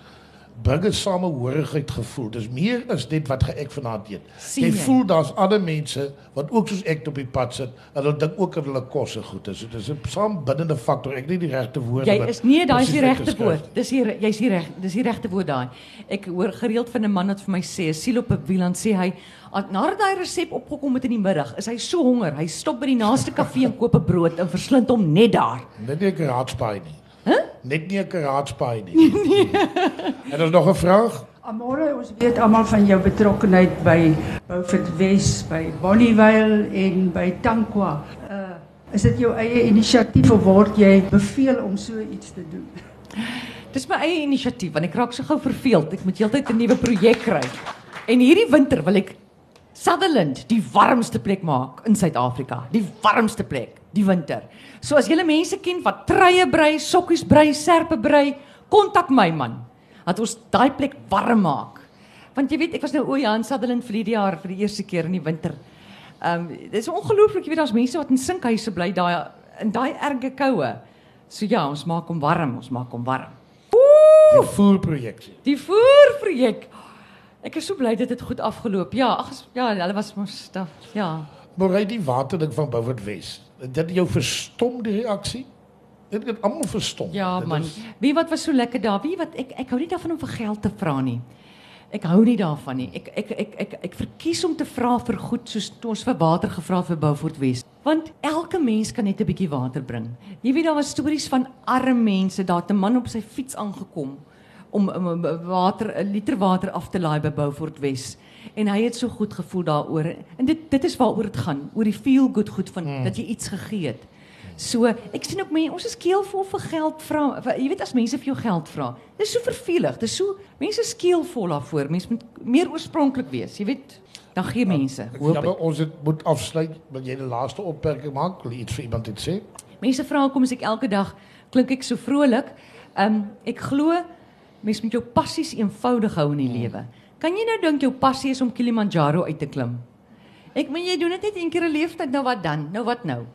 Speaker 2: Bring 'n samehorigheid gevoel. Dis meer as net wat ek vanaand eet. Jy voel daar's ander mense wat ook soos ek op die pad sit en hulle dink ook dat hulle kos se goed is. So dis 'n saambindende faktor. Ek nie die regte woorde
Speaker 3: Jy is nee, daai is die regte woord. Dis hier jy's hier reg. Dis die regte woord daai. Ek hoor gereeld van 'n man wat vir my sê, siel op 'n wiel dan sê hy "Al- nadat hy resep opgekom het in die middag, is hy so honger. Hy stop by die naaste kafee en koop 'n brood en verslind hom net daar.
Speaker 2: Net nie 'n karaatspaai nie. Huh? Net nie 'n karaatspaai nie. nee. En daar's nog 'n vraag?
Speaker 4: Amore, ons weet almal van jou betrokkenheid by Beaufort Wes, by Bonnievale en by Tankwa. Uh is dit jou eie inisiatief of word jy beveel om so iets te doen?
Speaker 3: Dis my eie inisiatief want ek raak so gou verveeld. Ek moet heeltyd 'n nuwe projek kry. En hierdie winter wil ek Sutherland die warmste plek maak in Suid-Afrika. Die warmste plek, die winter. So as julle mense ken wat treie brei, sokkies brei, serpe brei, kontak my man. Dat ons daai plek warm maak. Want jy weet, ek was nou o ja in Sutherland vir die jaar vir die eerste keer in die winter. Ehm um, dit is ongelooflik, jy weet daar's mense wat in sinkhuise bly daai in daai erge koue. So ja, ons maak hom warm, ons maak hom warm.
Speaker 2: Die voerprojeksie.
Speaker 3: Die voerprojek. Ek is so bly dit het goed afgeloop. Ja, ag ja, hulle was mos da- ja.
Speaker 2: Maar ry die waterding van Beaufort Wes. Dit jou verstom die reaksie? Dit het almal verstom.
Speaker 3: Ja
Speaker 2: Dit
Speaker 3: man.
Speaker 2: is-
Speaker 3: Wie wat was so lekker daar? Wie wat ek ek hou nie daarvan om vir geld te vra nie. Ek hou nie daarvan nie. Ek ek ek ek ek verkies om te vra vir goed soos toe ons vir water gevra vir Beaufort Wes. Want elke mens kan net 'n bietjie water bring. Jy weet daar was stories van arme mense, daar het 'n man op sy fiets aangekom om om, om water 'n liter water af te laai by Beaufort Wes. En hy het so goed gevoel daaroor. En dit dit is waaroor dit gaan, oor die feel good goed van mm. dat jy iets gegee het. So, ek sien ook mense, ons is keelvol vir geld vra. Jy weet as mense vir jou geld vra, dis so vervelig. Dis so mense is keelvol daarvoor. Mense moet meer oorspronklik wees. Jy weet, dan gee mense hoop.
Speaker 2: Ja,
Speaker 3: ek.
Speaker 2: maar ons het moet afsluit. Wil jy die laaste opmerking maak? Wil iets vir iemand iets sê?
Speaker 3: Mense vra hoekom ek elke dag klink ek so vrolik? Ehm um, ek glo mense moet jou passies eenvoudig hou in die lewe. Kan jy nou dink jou passie is om Kilimanjaro uit te klim? Ek meen jy doen dit net een keer 'n leeftyd, nou wat dan? Nou wat nou?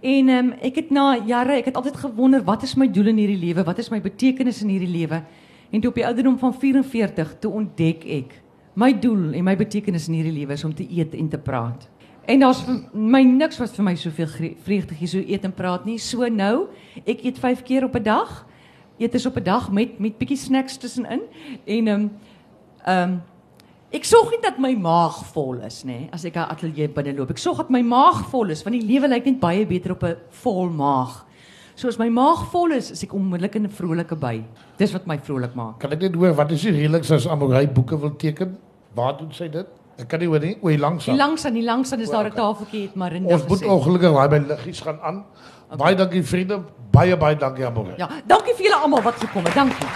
Speaker 3: En ehm um, ek het na jare, ek het altyd gewonder wat is my doel in hierdie lewe? Wat is my betekenis in hierdie lewe? En toe op die ouderdom van 44 toe ontdek ek my doel en my betekenis in hierdie lewe is om te eet en te praat. En daar's vir my niks wat vir my soveel vreugde gee so eet en praat nie. So nou, ek eet 5 keer op 'n dag. Eet is op 'n dag met met bietjie snacks tussenin en ehm um, ehm um, ek sorg nie dat my maag vol is nê as ek 'n ateljee binne loop. Ek sorg dat my maag vol is want die lewe lyk net baie beter op 'n vol maag. So as my maag vol is, is ek onmiddellik in 'n vrolike by. Dis wat my vrolik maak.
Speaker 2: Kan ek net hoor wat is die reëlings as Amorey boeke wil teken? Waar doen sy dit? Ek kan nie hoor nie. O, hier langs.
Speaker 3: Die langs die langs is daar 'n tafeltjie het Marinda
Speaker 2: Ons moet ongelukkig daai by liggies gaan aan. Baie dankie vriende. Baie baie dankie Amorey.
Speaker 3: Ja, dankie vir julle almal wat gekom het. Dankie.